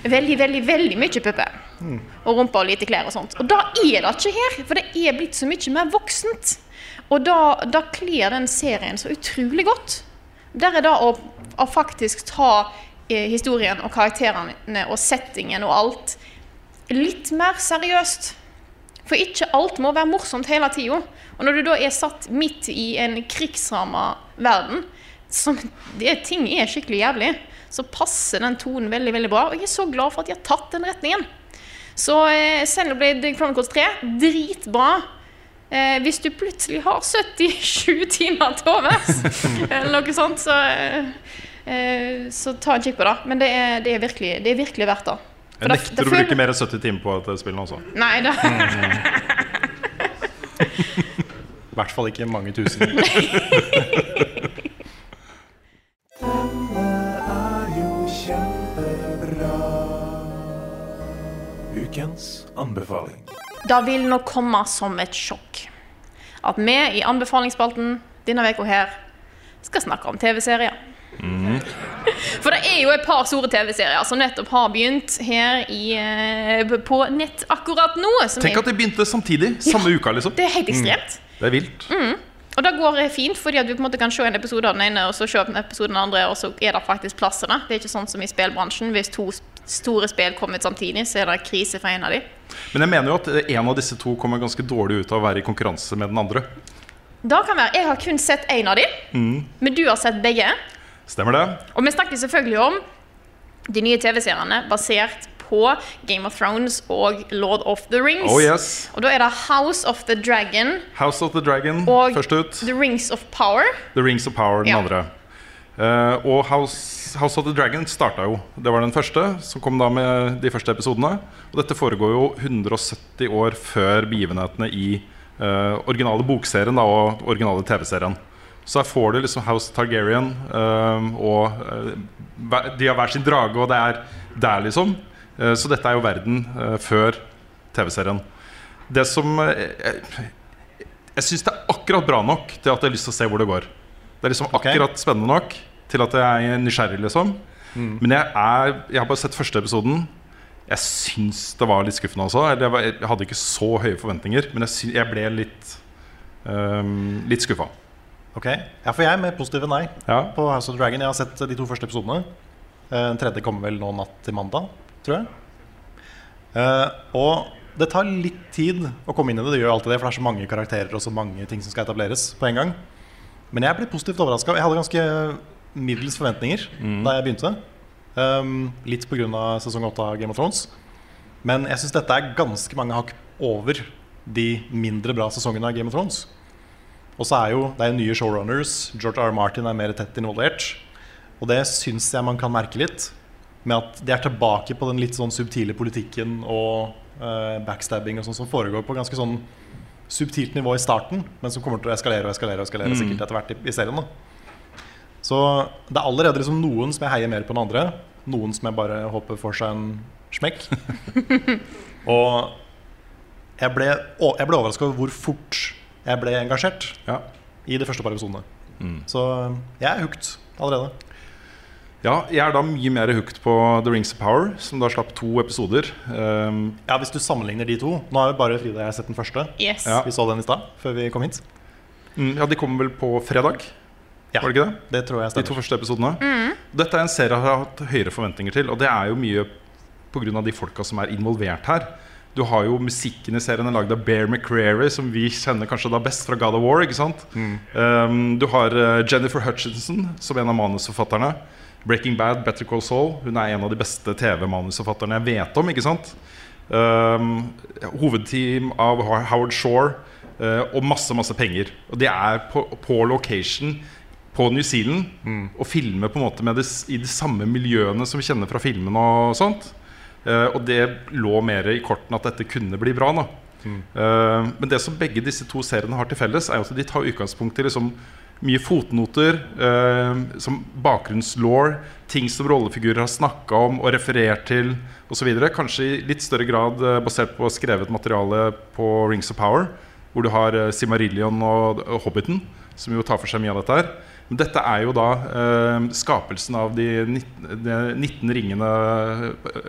Veldig, veldig, veldig mye pupper. Og rumpa og lite klær og sånt. Og da er det ikke her, for det er blitt så mye mer voksent. Og da kler den serien så utrolig godt. Der er det å, å faktisk ta eh, historien og karakterene og settingen og alt litt mer seriøst. For ikke alt må være morsomt hele tida. Og når du da er satt midt i en krigsramma verden, som det, ting er skikkelig jævlig, så passer den tonen veldig veldig bra. Og jeg er så glad for at de har tatt den retningen. Så eh, Xenoblade Chronicles 3, dritbra. Eh, hvis du plutselig har 77 [laughs] timer til overs, [laughs] eller noe sånt, så, eh, eh, så ta en kikk på det. Men det er, det er, virkelig, det er virkelig verdt det. Jeg det- nekter det å føler- bruke mer enn 70 timer på dette spillet også. Nei, da. [laughs] I hvert fall ikke mange tusen. Ukens anbefaling. det vil nok komme som et sjokk at vi i anbefalingsspalten denne uka her skal snakke om TV-serier. [laughs] For det er jo et par store TV-serier som nettopp har begynt her i, eh, på nett akkurat nå. Som Tenk er, at de begynte samtidig. Samme uka, liksom. det er helt ekstremt. Det er vilt. Og det går fint, fordi at du på en måte kan se en episode av den ene, og så se en episode av den andre, og så er det faktisk plassene. det. Er ikke sånn som i spillbransjen. Hvis to store spill kommer samtidig, så er det krise for en av de. Men jeg mener jo at en av disse to kommer ganske dårlig ut av å være i konkurranse med den andre. Da kan være. Jeg har kun sett én av de, men du har sett begge. Stemmer det? Og vi snakker selvfølgelig om de nye TV-seriene basert på Game of Thrones og Lord of the Rings. Oh yes. Og da er det House of the Dragon House of the Dragon først ut. The Rings of Power. The Rings of Power den Ja. andre. Eh, og House, House of the Dragon starta jo. Det var den første, som kom da med de første episodene. Og dette foregår jo 170 år før begivenhetene i uh, originale bokserien da, og originale TV-serien. Så her får du liksom House Targaryen, uh, og de har hver sin drage, og det er der, liksom. Så dette er jo verden før TV-serien. Det som Jeg, syns det er akkurat bra nok til at jeg har lyst til å se hvor det går. Det er liksom akkurat akkurat spennende nok til at jeg er nysgjerrig, liksom. Men jeg, er, jeg har bare sett første episoden. Jeg syns det var litt skuffende også. Eller jeg, var, jeg hadde ikke så høye forventninger, men jeg, sy, jeg ble litt um, Litt skuffa. Ok, ja, For jeg er med positive nei Ja. på House of Dragon. Jeg har sett de to første episodene. Eh, Den tredje kommer vel nå natt til mandag, tror jeg. Uh, og det tar litt tid å komme inn i det. Det gjør alltid det, for det er så mange karakterer og så mange ting som skal etableres på en gang. Men jeg ble positivt overraska. Jeg hadde ganske middels forventninger da jeg begynte. Um, litt pga. sesong 8 av Game of Thrones. Men jeg syns dette er ganske mange hakk over de mindre bra sesongene av Game of Thrones. Og så er jo det er nye showrunners. George R. R. Martin er mer tett involvert. Og det syns jeg man kan merke litt. Med at de er tilbake på den litt sånn subtile politikken og uh, backstabbing og sånn som foregår på ganske sånn subtilt nivå i starten, men som kommer til å eskalere og eskalere og eskalere sikkert etter hvert i, i serien. da Så det er allerede liksom noen som jeg heier mer på enn andre. Noen som jeg bare håper får seg en smekk. [laughs] og jeg ble, jeg ble overraska over hvor fort jeg ble engasjert Ja. i de første par episodene. Så jeg er hooked allerede. ja, jeg er da mye mer hooked på The Rings of Power, som da slapp to episoder. Um, Ja, Hvis du sammenligner de to Nå har jo bare Frida og jeg sett den første. Yes. Ja. Vi så den i stad, før vi kom hit. mm, ja, de kommer vel på fredag? Ja, Var det ikke det? Det tror jeg De to første episodene. Dette er en serie jeg har hatt høyere forventninger til, og det er jo mye pga. de folka som er involvert her. Du har jo musikken i serien er lagd av Bear McCreary, som vi kjenner kanskje da best fra God of War. ikke sant? Um, du har eh, Jennifer Hutchinson som en av manusforfatterne. Breaking Bad, Better Call Saul. Hun er en av de beste TV-manusforfatterne jeg vet om. ikke sant? Um, hovedteam av Howard Shore Uh, og masse masse penger. Og de er på, på location på New Zealand og filmer på en måte det, i de samme miljøene som vi kjenner fra filmen. og sånt Eh, og det lå mer i kortene at dette kunne bli bra. nå Eh, men det som begge disse to seriene har til felles, er at de tar utgangspunkt i liksom mye fotnoter, eh, som bakgrunnslaw, ting som rollefigurer har snakka om og referert til osv. Kanskje i litt større grad basert på skrevet materiale på Rings of Power, hvor du har Simarillion og Hobbiten, som jo tar for seg mye av dette her. Men dette er jo da eh, skapelsen av de 19, de 19 ringene eh,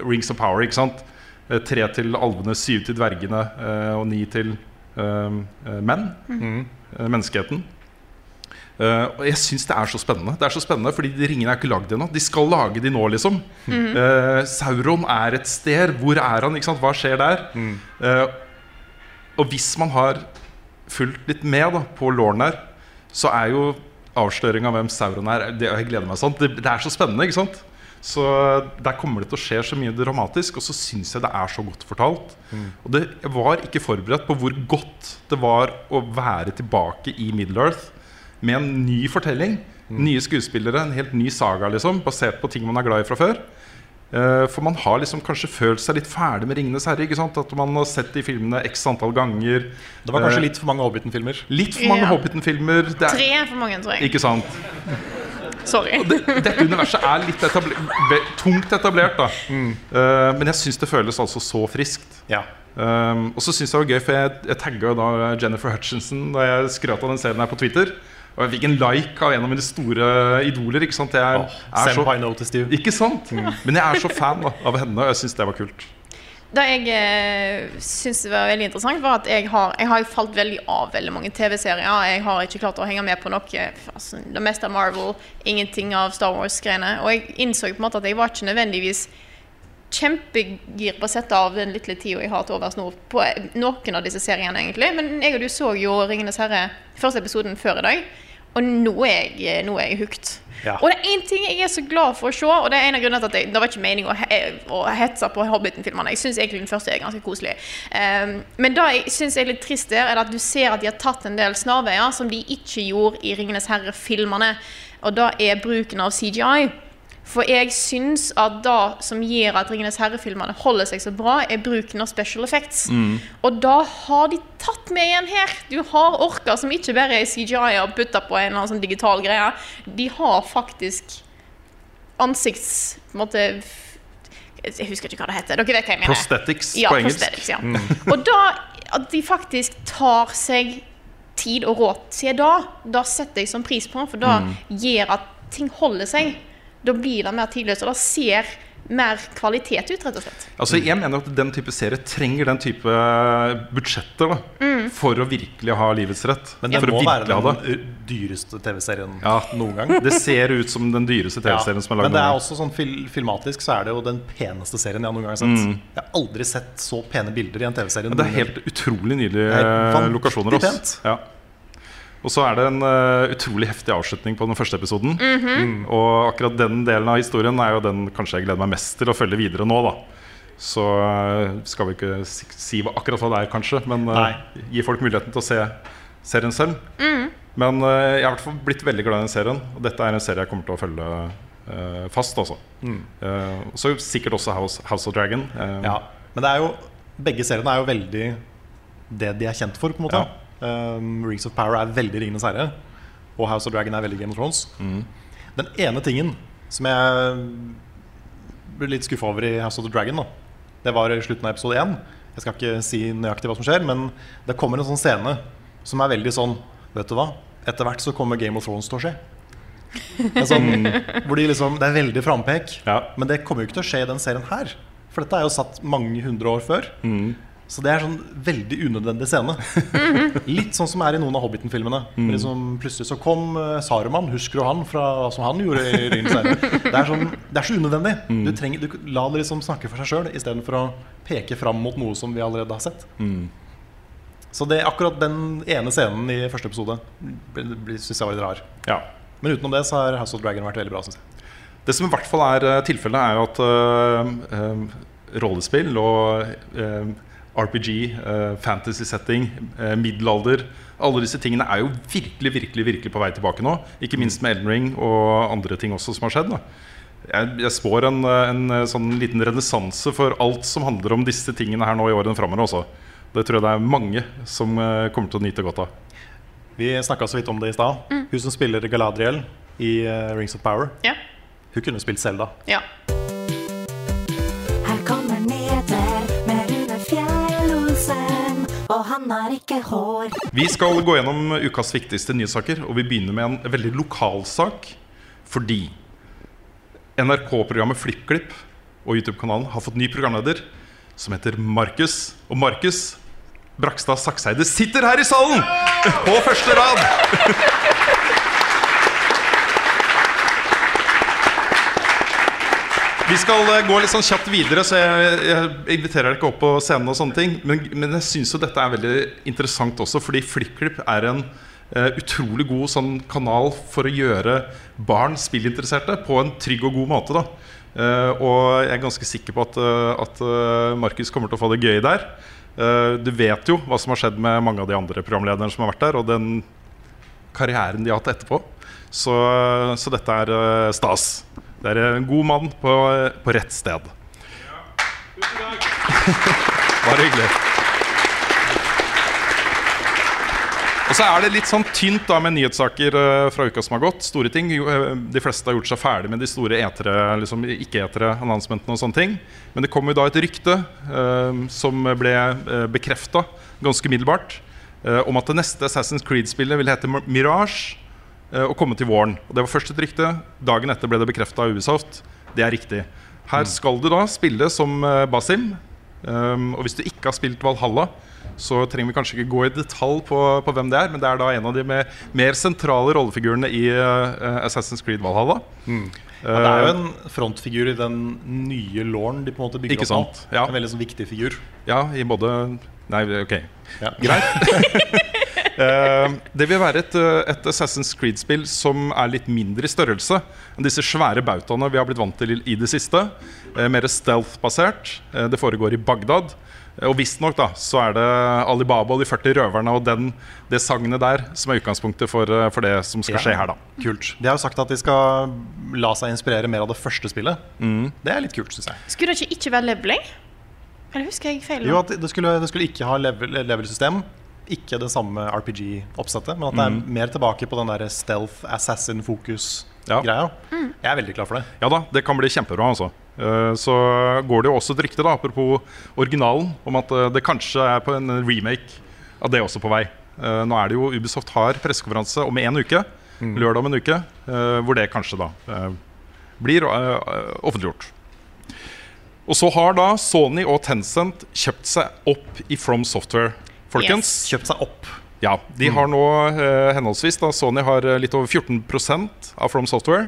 Rings of Power. ikke sant? Eh, Tre til alvene, syv til dvergene eh, og ni til menn. Eh, menneskeheten. Uh, og jeg syns det er så spennende. Det er så spennende Fordi de ringene er ikke lagd ennå. De skal lage de nå, liksom. Eh, Sauron er et sted. Hvor er han? ikke sant? Hva skjer der? Eh, og hvis man har fulgt litt med da, på låren her, så er jo avsløring av hvem Sauron er det, Jeg gleder meg sånn. Det, det er så spennende, ikke sant? Så der kommer det til å skje så mye dramatisk, og så syns jeg det er så godt fortalt. Og det, jeg var ikke forberedt på hvor godt det var å være tilbake i Middle-earth med en ny fortelling. Nye skuespillere, en helt ny saga, liksom, basert på ting man er glad i fra før. Eh, for man har liksom kanskje følt seg litt ferdig med 'Ringenes herre'. ikke sant? At man har sett de filmene x antall ganger. Det var kanskje Eh, litt for mange Hobbiten-filmer. litt for mange Ja. Hobbiten-filmer. Er- Tre for mange, tror jeg. Ikke sant? Sorry. Det, dette universet er litt etabler tungt etablert, da. Eh, men jeg syns det føles altså så friskt. Ja. Um, og så syns jeg det var gøy, for jeg, jeg tagga da Jennifer Hutchinson da jeg skrøt av den serien her på Twitter. Og jeg fikk en like av en av mine store idoler. Ikke sant? Jeg Oh, er så, noticed you. ikke sant? Men jeg er så fan da, av henne, og jeg syns det var kult. Det jeg eh, syns var veldig interessant, var at jeg har, jeg har falt veldig av veldig mange TV-serier. Jeg har ikke klart å henge med på noe. Altså, det meste av Marvel, ingenting av Star Wars-greiene. Og jeg innså på en måte at jeg var ikke nødvendigvis kjempegir på å sette av den lille tida jeg har til overs nå på noen av disse seriene, egentlig. Men jeg og du så jo 'Ringenes herre' første episoden før i dag, og nå er jeg, nå er jeg hooked. Ja. Og det er én ting jeg er så glad for å se, og det er en av grunnene til at jeg, det var ikke meningen å, he å hetse på Hobbiten-filmene. Jeg syns egentlig den første er ganske koselig. Um, men det jeg syns er litt trist der, er at du ser at de har tatt en del snarveier som de ikke gjorde i 'Ringenes herre'-filmene. Og det er bruken av CGI. For jeg syns at det som gjør at 'Ringenes herre'-filmene holder seg så bra, er bruken av special effects. Og da har de tatt med igjen her. Du har orker som ikke bare er CGI og putta på en eller annen sånn digital greie. De har faktisk ansikts... på en måte, Jeg husker ikke hva det heter. Dere vet hva jeg mener. Prosthetics Ja, på engelsk. ja. [laughs] Og da at de faktisk tar seg tid og råd til det, da setter jeg som pris på, for da gjør at ting holder seg. Da blir det mer tidløst, og det ser mer kvalitet ut, rett og slett. Altså, jeg mener at den type serie trenger den type budsjetter da, for å virkelig ha livets rett. Men det for å må være den dyreste TV-serien Ja. noen gang. Det ser ut som den dyreste TV-serien som er Men det er også sånn fil filmatisk så er det jo den peneste serien jeg noen gang har sett. Jeg har aldri sett så pene bilder i en TV-serie. Det er helt utrolig nydelige er lokasjoner. Også. pent. Ja. Og så er det en uh, utrolig heftig avslutning på den første episoden. Mm. Og akkurat den delen av historien er jo den kanskje jeg gleder meg mest til å følge videre nå. da Så uh, skal vi ikke si, si akkurat hva det er, kanskje, men uh, gi folk muligheten til å se serien selv. Men eh, jeg har i hvert fall blitt veldig glad i den serien, og dette er en serie jeg kommer til å følge fast. Altså. Eh, så sikkert også House, House of Dragon. Ja, men det er jo begge seriene er jo veldig det de er kjent for. på en måte um, Rings of Power er veldig Ringenes herre, og House of Dragon er veldig Game of Thrones. Den ene tingen som jeg ble litt skuffa over i House of the Dragon, da, det var i slutten av episode én. Jeg skal ikke si nøyaktig hva som skjer, men det kommer en sånn scene som er veldig sånn Vet du hva? Etter hvert så kommer Game of Thrones til å skje. Det er, sånn, [laughs] de liksom, det er veldig frampek. Ja. Men det kommer jo ikke til å skje i den serien her. For dette er jo satt mange hundre år før. Så det er sånn veldig unødvendig scene. Litt sånn som er i noen av Hobbiten-filmene. Mm. Liksom, plutselig så kom eh, Saruman. Husker du han fra hva som han gjorde i Ringens herre? Det, er sånn, det er så unødvendig. Du, trenger, du La det liksom snakke for seg sjøl istedenfor å peke fram mot noe som vi allerede har sett. Så det, akkurat den ene scenen i første episode syns jeg var litt rar. ja. Men utenom det så har House of Dragon vært veldig bra. Synes jeg. Det som i hvert fall er eh, tilfellet, er jo at eh, eh, rollespill og eh, RPG, eh, fantasy setting, eh, middelalder Alle disse tingene er jo virkelig virkelig, virkelig på vei tilbake nå. Ikke minst med Elden Ring og andre ting også som har skjedd. Da. jeg, jeg spår en, en sånn liten renessanse for alt som handler om disse tingene her nå i årene framover. Også. Det tror jeg det er mange som eh, kommer til å nyte godt av. Vi snakka så vidt om det i stad. Hun som spiller Galadriel i eh, Rings of Power, Ja. hun kunne spilt Selda. ja. Og han har ikke hår. Vi skal gå gjennom ukas viktigste nyhetssaker, og vi begynner med en veldig lokal sak. Fordi NRK-programmet FlippKlipp og YouTube-kanalen har fått ny programleder som heter Markus. Og Markus Brakstad Sakseide sitter her i salen! På første rad! Vi skal eh, gå litt sånn kjapt videre, så jeg, jeg inviterer deg ikke opp på scenen. og sånne ting Men, men jeg syns jo dette er veldig interessant også, fordi FlippKlipp er en uh, utrolig god sånn kanal for å gjøre barn spillinteresserte på en trygg og god måte. da Uh, og jeg er ganske sikker på at, uh, at Markus kommer til å få det gøy der. Du vet jo hva som har skjedd med mange av de andre programlederne som har vært der, og den karrieren de har hatt etterpå. Så, så dette er stas. Det er en god mann på, på rett sted. Bare hyggelig. [laughs] Og så er det litt sånn tynt da med nyhetssaker eh, fra uka som har gått. Store ting. Eh, de fleste har gjort seg ferdig med de store etere, liksom ikke-etere annonsementene. og sånne ting. Men det kom jo da et rykte eh, som ble uh, bekrefta ganske umiddelbart, eh, om at det neste Assassin's Creed-spillet vil hete Mirage eh, og komme til våren. Og Det var først et rykte. Dagen etter ble det bekrefta av Ubisoft. Det er riktig. Her skal du da spille som eh, Basim. Um, og hvis du ikke har spilt Valhalla, så trenger vi kanskje ikke gå i detalj på, på hvem det er, men det er da en av de med mer sentrale rollefigurene i uh, Assassin's Creed Valhalla. Ja, det er jo en frontfigur i den nye lauren de på en måte bygger Ikke opp nå. ja. En veldig sånn viktig figur. Ja, i både Nei, ok. Ja. Greit. [laughs] Eh, det vil være et, eh, et Assassin's Creed-spill som er litt mindre i størrelse enn disse svære bautaene vi har blitt vant til i, i det siste. Eh, mer stealth-basert. Det foregår i Bagdad. Og visstnok da, så er det Alibaba og de 40 røverne og den, det sagnet der som er utgangspunktet for, for det som skal Ja. skje her. da Kult. De har jo sagt at de skal la seg inspirere mer av det første spillet. Det er litt kult, syns jeg. Skulle det ikke, ikke være leveling? Eller husker jeg feil? Jo, at det skulle, det skulle ikke ha level- level-system. Ikke det samme RPG-oppsettet, men at det er mer tilbake på den der stealth assassin-fokus-greia. Jeg er veldig klar for det. Ja da, det kan bli kjempebra. altså Eh, Så går det jo også et rykte, da apropos originalen, om at eh, det kanskje er på en remake av det også på vei. Eh, Nå er det jo Ubisoft har pressekonferanse om en uke, lørdag om en uke, eh, hvor det kanskje da blir offentliggjort. Og så har da Sony og Tencent kjøpt seg opp i From Software, folkens. Kjøpt seg opp. Ja, De har nå eh, henholdsvis da, Sony har eh, litt over 14% av From Software,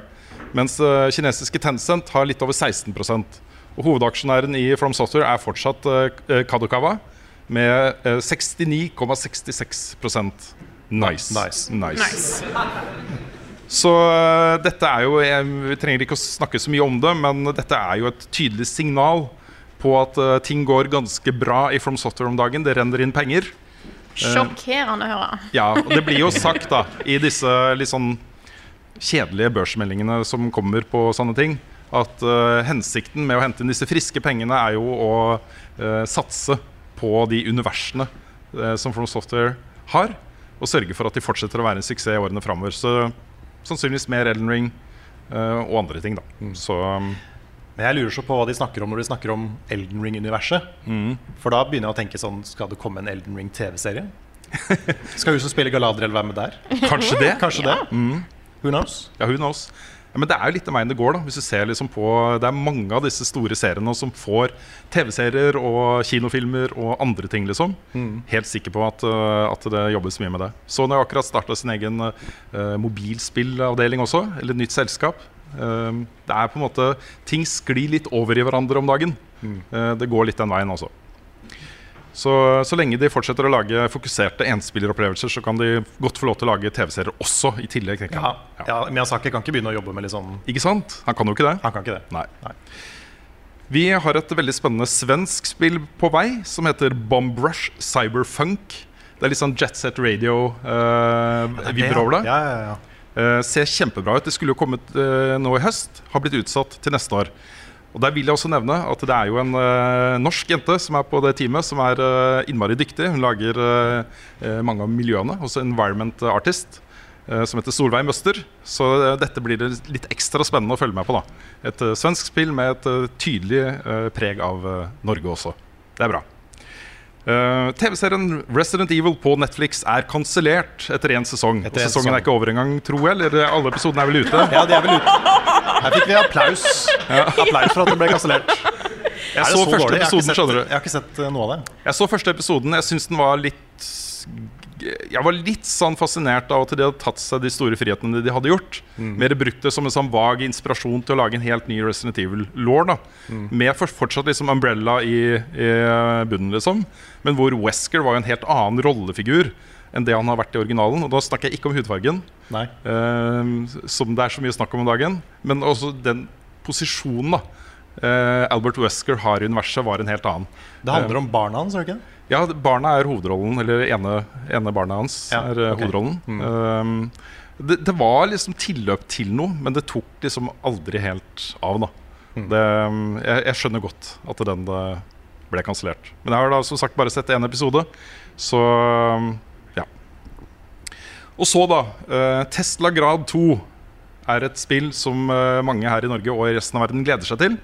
mens eh, kinesiske Tencent har litt over 16% Og Hovedaksjonæren i From Software er fortsatt eh, Kadokawa med eh, 69,66% Nice. Nice. nice. [laughs] Så eh, dette er jo jeg, Vi trenger ikke å snakke så mye om det, men dette er jo et tydelig signal på at uh, ting går ganske bra i From Software om dagen. Det renner inn penger. Sjokkerende å høre. Ja, og det blir jo [laughs] sagt da i disse litt sånn kjedelige børsmeldingene som kommer på sånne ting, at uh, hensikten med å hente inn disse friske pengene er jo å uh, satse på de universene uh, som From Software har, og sørge for at de fortsetter å være en suksess i årene framover. Så sannsynligvis mer Elden Ring eh, og andre ting, da. Så um, Men jeg lurer så på hva de snakker om når de snakker om Elden Ring-universet. For da begynner jeg å tenke sånn Skal det komme en Elden Ring TV-serie? [laughs] Skal hun som spiller Galadriel være med der? kanskje det. Kanskje det? Who knows? Ja, who knows? Ja, men det er jo litt av veien det går. da Hvis du ser liksom på Det er mange av disse store seriene som får TV-serier og kinofilmer og andre ting. liksom Helt sikker på at, uh, at det jobbes mye med det. Sony har akkurat starta sin egen uh, mobilspillavdeling også. Eller nytt selskap. Um, det er på en måte Ting sklir litt over i hverandre om dagen. Uh, det går litt den veien også. Så, så lenge de fortsetter å lage fokuserte enspilleropplevelser, så kan de godt få lov til å lage TV-serier også. i tillegg tenker Ja, jeg. ja, Miyazaki kan ikke begynne å jobbe med litt sånn Ikke sant? Han kan jo ikke det. Han kan ikke det. Nei. Nei. Vi har et veldig spennende svensk spill på vei som heter Bomb Rush Cyberfunk. Det er litt sånn Jet Set Radio-vibber over det. Ja, ja, ja. Eh, ser kjempebra ut. Det skulle jo kommet eh, nå i høst. Har blitt utsatt til neste år. Og Der vil jeg også nevne at det er jo en uh, norsk jente som er på det teamet, som er uh, innmari dyktig. Hun lager uh, mange av miljøene. Også environment artist. Som heter Solveig Møster. Så dette blir det litt ekstra spennende å følge med på. da Et svensk spill med et tydelig preg av Norge også. Det er bra. Eh, TV-serien Resident Evil på Netflix er kansellert etter én sesong. Etter en sesongen sesong. er ikke over engang, tror jeg. Eller alle episodene er vel ute? Ja, de er vel ute. Her fikk vi applaus. Applaus for at den ble kansellert. Jeg så så første dårlig? Jeg har episoden, sett-. Jeg har ikke sett eh, noe av det. Jeg så første episoden. Jeg syns den var litt Jeg var litt sånn fascinert av at de hadde tatt seg de store frihetene de hadde gjort. Mm. Mer brukt det som en sånn vag inspirasjon til å lage en helt ny Resident Evil-law. Mm. Med for, fortsatt liksom Umbrella i, i bunnen, liksom. Men hvor Wesker var jo en helt annen rollefigur enn det han har vært i originalen. Og da snakker jeg ikke om hudfargen, Nei. eh, som det er så mye snakk om om dagen, men også den posisjonen da eh, Albert Wesker har i universet, var en helt annen. Det handler om barna hans, gjør det ikke? Ja, barna er hovedrollen, eller ene, ene barna hans Ja, er okay. hovedrollen. hovedrollen. Um, det, det var liksom tilløp til noe, men det tok liksom aldri helt av. da det, um, jeg, jeg skjønner godt at den eh, ble kansellert. Men jeg har da som sagt bare sett én episode, så um, ja. Og så, da. Uh, Tesla Grad 2 er et spill som uh, mange her i Norge og i resten av verden gleder seg til.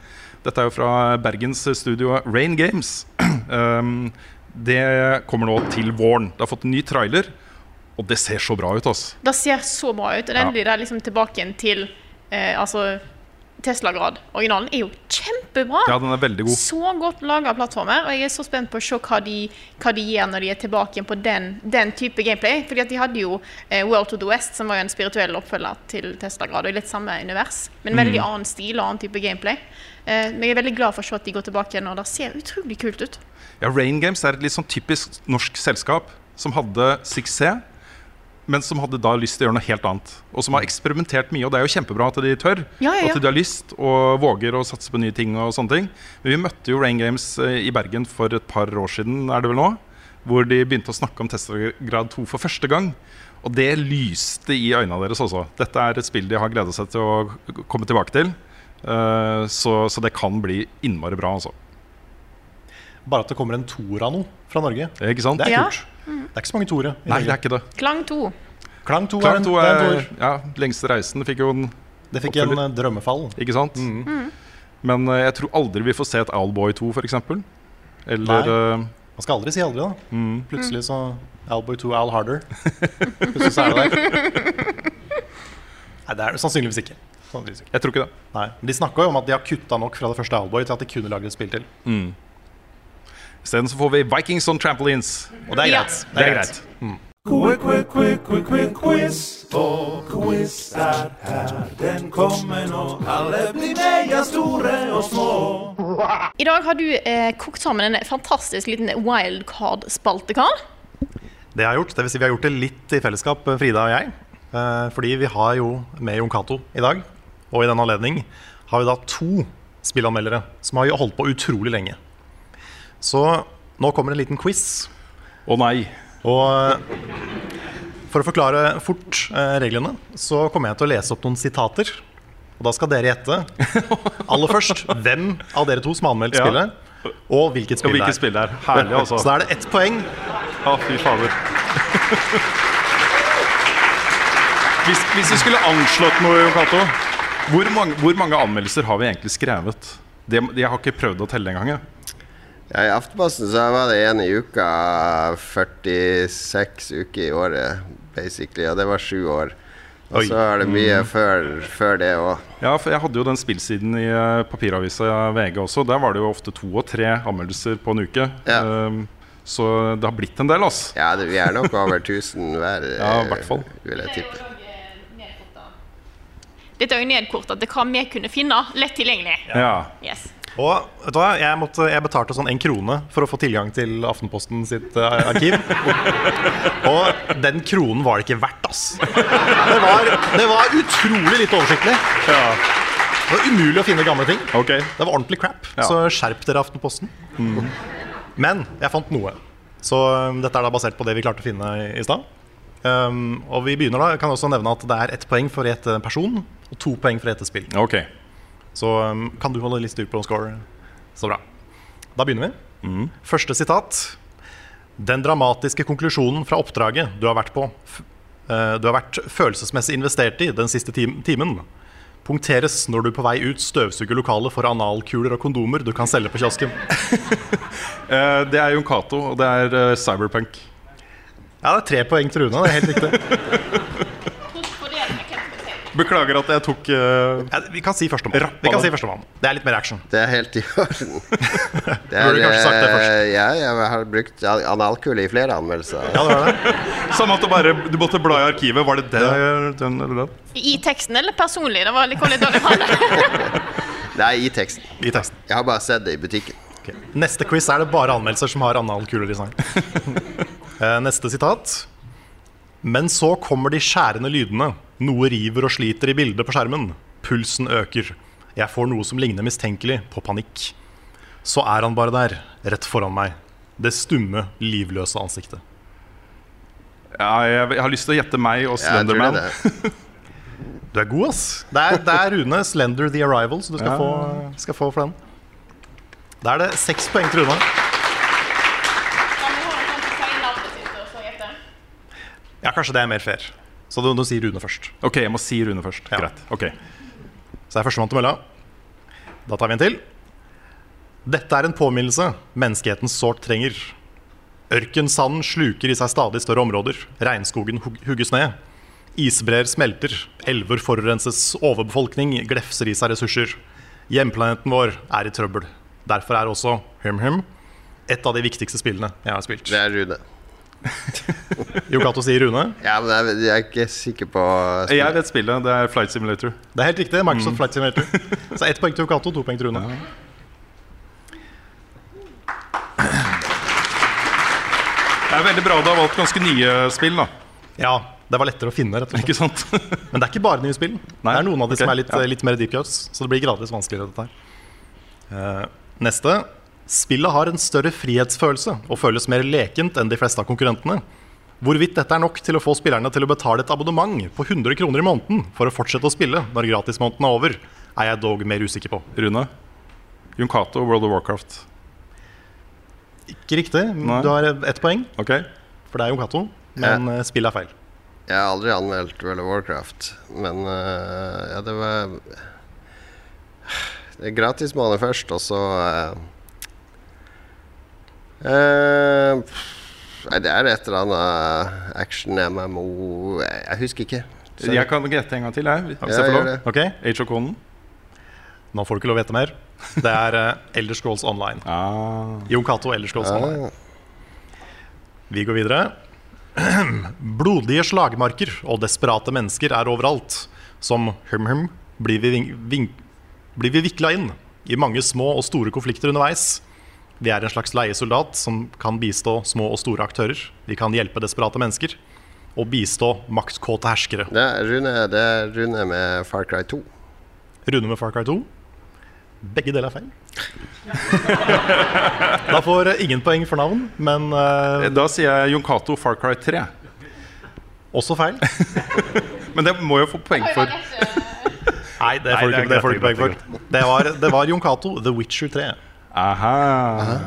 Dette er jo fra Bergens studio Rain Games. um, [clears throat] det kommer nå til våren. Det har fått en ny trailer, og det ser så bra ut. Altså. Det ser så bra ut. Og Ja. endelig det er liksom tilbake igjen til eh, altså Tesla-grad. Originalen er jo kjempebra. Ja, den er veldig god. Så godt laga plattformer. Og jeg er så spent på å se hva de, hva de gjør når de er tilbake igjen på den, den type gameplay. Fordi at de hadde jo eh, World to the West, som var jo en spirituell oppfølger til Tesla-grad. Og i litt samme univers, men Mm. veldig annen stil og annen type gameplay. Eh, men jeg er veldig glad for å se at de går tilbake igjen, og det ser utrolig kult ut. Ja, Rain Games er et litt sånn typisk norsk selskap som hadde suksess, men som hadde da lyst til å gjøre noe helt annet. Og som har eksperimentert mye, og det er jo kjempebra at de tør. Ja, ja, ja. At de har lyst og våger å satse på nye ting og sånne ting. Men vi møtte jo Rain Games eh, i Bergen for et par år siden, er det vel nå? Hvor de begynte å snakke om testgrad 2 for første gang. Og det lyste i øynene deres også. Dette er et spill de har gleda seg til å komme tilbake til. Uh, så, så det kan bli innmari bra, altså. Bare at det kommer en toer av noe fra Norge. Det er ikke sant? Det er Ja. kult. Det er ikke så mange toere. Nei, Norge. det er ikke det. Klang 2. Klang 2 er Klang en, 2 er, er en toer. ja, lengste reisen. Fikk jo en Det fikk oppfølger. en drømmefall. Ikke sant? Mm. Men uh, jeg tror aldri vi får se et Owlboy 2, f.eks. Eller Nei. eh, Man skal aldri si aldri, da. mm, Plutselig så Alboy 2 Al Harder. Plutselig så er det der. [laughs] Nei, det er det sannsynligvis ikke. Sannsynligvis ikke. Jeg tror ikke det. Nei. Men De snakka jo om at de har kutta nok fra det første Alboy til at de kunne lage et spill til. Mm. Isteden så får vi Vikings on trampolines. Og det er Ja. greit. Det er greit. Quick, quick, quick, quick, quick, quiz. Og quiz er her, den kommer nå. Alle blir med, ja, store og små. I dag har du eh, kokt sammen en fantastisk liten wildcard-spalte, Karl. Det har jeg gjort. Det vil si vi har gjort det litt i fellesskap, Frida og jeg. Eh, fordi vi har jo med Jon Cato i dag. Og i den anledning har vi da to spillanmeldere som har jo holdt på utrolig lenge. Så nå kommer en liten quiz. Å nei. Og eh, for å forklare fort eh, reglene, så kommer jeg til å lese opp noen sitater. Og da skal dere gjette [laughs] aller først hvem av dere to som har anmeldt Ja. spillet, og hvilket Og hvilket spill det er. Herlig, altså. Så da er det ett poeng. Å, fy fader. hvis, hvis vi skulle anslått noe, Jon Cato hvor, mange- hvor mange anmeldelser har vi egentlig skrevet? Det, jeg har ikke prøvd å telle engang. Ja, I Aftenposten så var det en i uka 46 uker i året, basically. Og det var sju år. Og så er det mye før, før det òg. Ja, for jeg hadde jo den spillsiden i eh, papiravisa VG også. Der var det jo ofte to og tre anmeldelser på en uke. Ja. Um, så det har blitt en del, altså. Ja, det, vi er nok over 1000 hver, [laughs] Ja, i eh, hvert fall. vil jeg tippe. Dette er jo nedkortet til hva vi kunne finne. Lett tilgjengelig. Ja. Yes. Og vet du hva, jeg, måtte, jeg betalte sånn en krone for å få tilgang til Aftenposten sitt uh, arkiv. [laughs] Og den kronen var det ikke verdt, ass. Det var, det var utrolig lite oversiktlig. Det var umulig å finne gamle ting. Okay. Det var ordentlig crap. Ja. Så skjerp dere Aftenposten. Men jeg fant noe. Så um, dette er da basert på det vi klarte å finne i, i stad. Um, og vi begynner da, jeg kan også nevne at det er ett poeng for å gjette person og to poeng for å gjette spill. Ok. Så um, kan du holde litt styr på score. Så bra. Da begynner vi. Mm. Første sitat. Den dramatiske konklusjonen fra oppdraget du har vært på eh, Du har vært følelsesmessig investert i den siste tim timen, punkteres når du på vei ut støvsuger lokalet for analkuler og kondomer du kan selge på kiosken. uh, [laughs] det er Jon Cato, og det er uh, Cyberpunk. Ja, det er tre poeng til Rune. Det er helt riktig. [laughs] Beklager at jeg tok uh, Ja, vi kan si førstemann. Vi kan si førstemann. Det er litt mer action. Det er helt i orden. [laughs] Det Burde kanskje sagt det først. eh, Ja, jeg har brukt analkule i flere anmeldelser. Ja, det var det. Samme at du bare Du måtte bla i arkivet. Var det det? Den, eller den? I teksten eller personlig? Det var litt litt dårlig handel. [laughs] Nei, i teksten. I teksten. Jeg har bare sett det i butikken. Okay. Neste quiz er det bare anmeldelser som har analkuler i seg. [laughs] Eh, Neste sitat. Men så kommer de skjærende lydene. Noe river og sliter i bildet på skjermen. Pulsen øker. Jeg får noe som ligner mistenkelig på panikk. Så er han bare der, rett foran meg. Det stumme, livløse ansiktet. Ja, jeg, jeg har lyst til å gjette meg og Ja, Slenderman. er det. [laughs] Du er god, ass. Det er, det er Rune Slender The Arrival, så du skal, Ja. få, skal få for den. Da er det seks poeng til Rune. Ja, kanskje det er mer fair. Så du, du sier Rune først. Ok, jeg må si Rune først. Ja. Greit. Ok. Så er førstemann til mølla. Da tar vi en til. Dette er en påminnelse menneskeheten sårt trenger. Ørkensanden sluker i seg stadig større områder. Regnskogen hugges ned. Isbreer smelter. Elver forurenses. Overbefolkning glefser i seg ressurser. Hjemplaneten vår er i trøbbel. Derfor er også Hum Hum et av de viktigste spillene jeg har spilt. Det er Rune. [laughs] Jo Cato sier Rune. Ja, men jeg, jeg er ikke sikker på Jeg vet spillet. Det er Flight Simulator. Det er helt riktig. Microsoft Flight Simulator. [laughs] Så ett poeng til Yokato, to poeng til Rune. Det er veldig bra du har valgt ganske nye spill, da. Ja, det var lettere å finne, rett og slett. Ikke sant? [laughs] Men det er ikke bare nye spill. Nei, Det er noen av de som er litt, ja. litt mer deep cuts, så det blir gradvis vanskeligere. dette her uh, Neste. Spillet har en større frihetsfølelse og føles mer lekent enn de fleste av konkurrentene. Hvorvidt dette er nok til å få spillerne til å betale et abonnement på 100 kroner i måneden for å fortsette å spille når gratismåneden er over, er jeg dog mer usikker på. Rune? Junkato og World of Warcraft. Ikke riktig. Nei. Du har ett poeng, Ok? for det er Junkato, men ja. spillet er feil. Jeg har aldri anmeldt World of Warcraft, men uh, ja, det var [sighs] Det er gratismåned først, og så øh, øh, Nei, det er et eller annet action-MMO Jeg jeg husker ikke. Så- Jeg kan gjette en gang til, jeg. Hvis Ja, jeg får lov. Ok, Age of Conan. Nå får du ikke lov å vite mer. Det er uh, Elder Scrolls Online. Ah. Jon Cato Elder Scrolls Online. Ah, Vi går videre. [clears throat] Blodige slagmarker og desperate mennesker er overalt. Som hum-hum blir vi, ving, ving, blir vi vikla inn i mange små og store konflikter underveis. Vi er en slags leiesoldat som kan bistå små og store aktører. Vi kan hjelpe desperate mennesker og bistå maktkåte herskere. det, er Rune, det er Rune med Far Cry 2. Rune med Far Cry 2. Begge deler er feil. [laughs] Da får eh, ingen poeng for navn, men uh, Da sier jeg Jon Cato Far Cry 3. også feil. [laughs] Men det må jo få poeng for. Nei, det får du er ikke, det får du ikke poeng for. Det var, det var Jon Cato, The Witcher 3. Aha.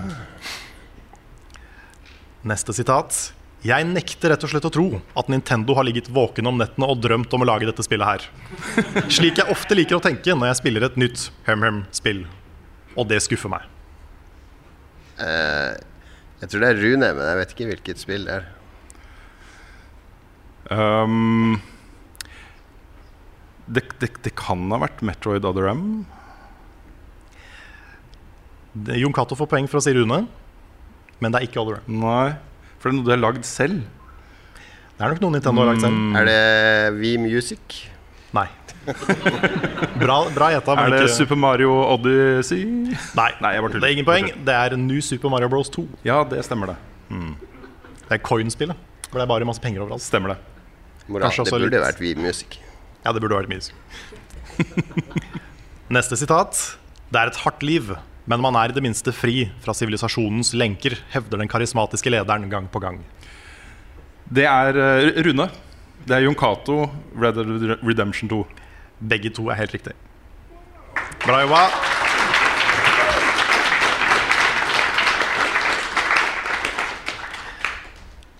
Neste sitat. Jeg nekter rett og slett å tro at Nintendo har ligget våken om nettene og drømt om å lage dette spillet her. Slik jeg ofte liker å tenke når jeg spiller et nytt Hum-Hum-spill. Og det skuffer meg. Uh, jeg tror det er Rune, men jeg vet ikke hvilket spill det er. Um, det, det, det kan ha vært Metroid Other M. Det- Jon Cato får poeng for å si Rune, men det er ikke Oliver. Nei, for det er noe du har lagd selv. Det er nok noe Nintendo har lagd selv. Er det We Music? Nei. Bra, bra gjetta, Er det ikke Super Mario Odyssey? Nei, Nei, jeg bare det er ingen poeng. Det er New Super Mario Bros 2. Ja, det stemmer det. Det er coinspillet. For det er bare masse penger overalt. Stemmer det. Moral, det burde litt- vært We Music. Ja, det burde vært Music. [laughs] Neste sitat. Det er et hardt liv, men man er i det minste fri fra sivilisasjonens lenker, hevder den karismatiske lederen gang på gang. Det er eh, Rune. Det er Jon Cato, Red Dead Redemption 2. Begge to er helt riktig. Bra jobba.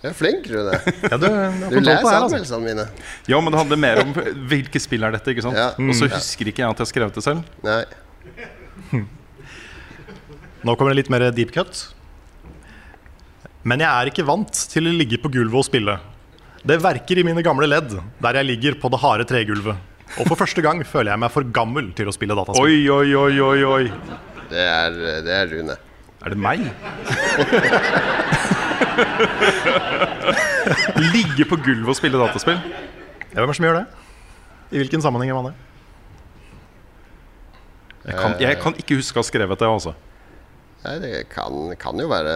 Du er flink, Rune. [laughs] Ja, du, Du leser anmeldelsene mine. Ja, men det handler mer om [laughs] hvilke spill er dette, ikke sant? Ja. Og så Mm. husker ikke jeg at jeg har skrevet det selv. Nei. [laughs] Nå kommer det litt mer deep cut. Men jeg er ikke vant til å ligge på gulvet og spille. Det verker i mine gamle ledd, der jeg ligger på det harde tregulvet. Og for første gang føler jeg meg for gammel til å spille dataspill. Oi, oi, oi, oi, oi. Det er, det er Rune. Er det meg? [laughs] Ligge på gulvet og spille dataspill? Ja, hvem er det som gjør det? I hvilken sammenheng gjør man det? Jeg kan, jeg kan ikke huske å ha skrevet det. altså Nei, det kan, kan jo være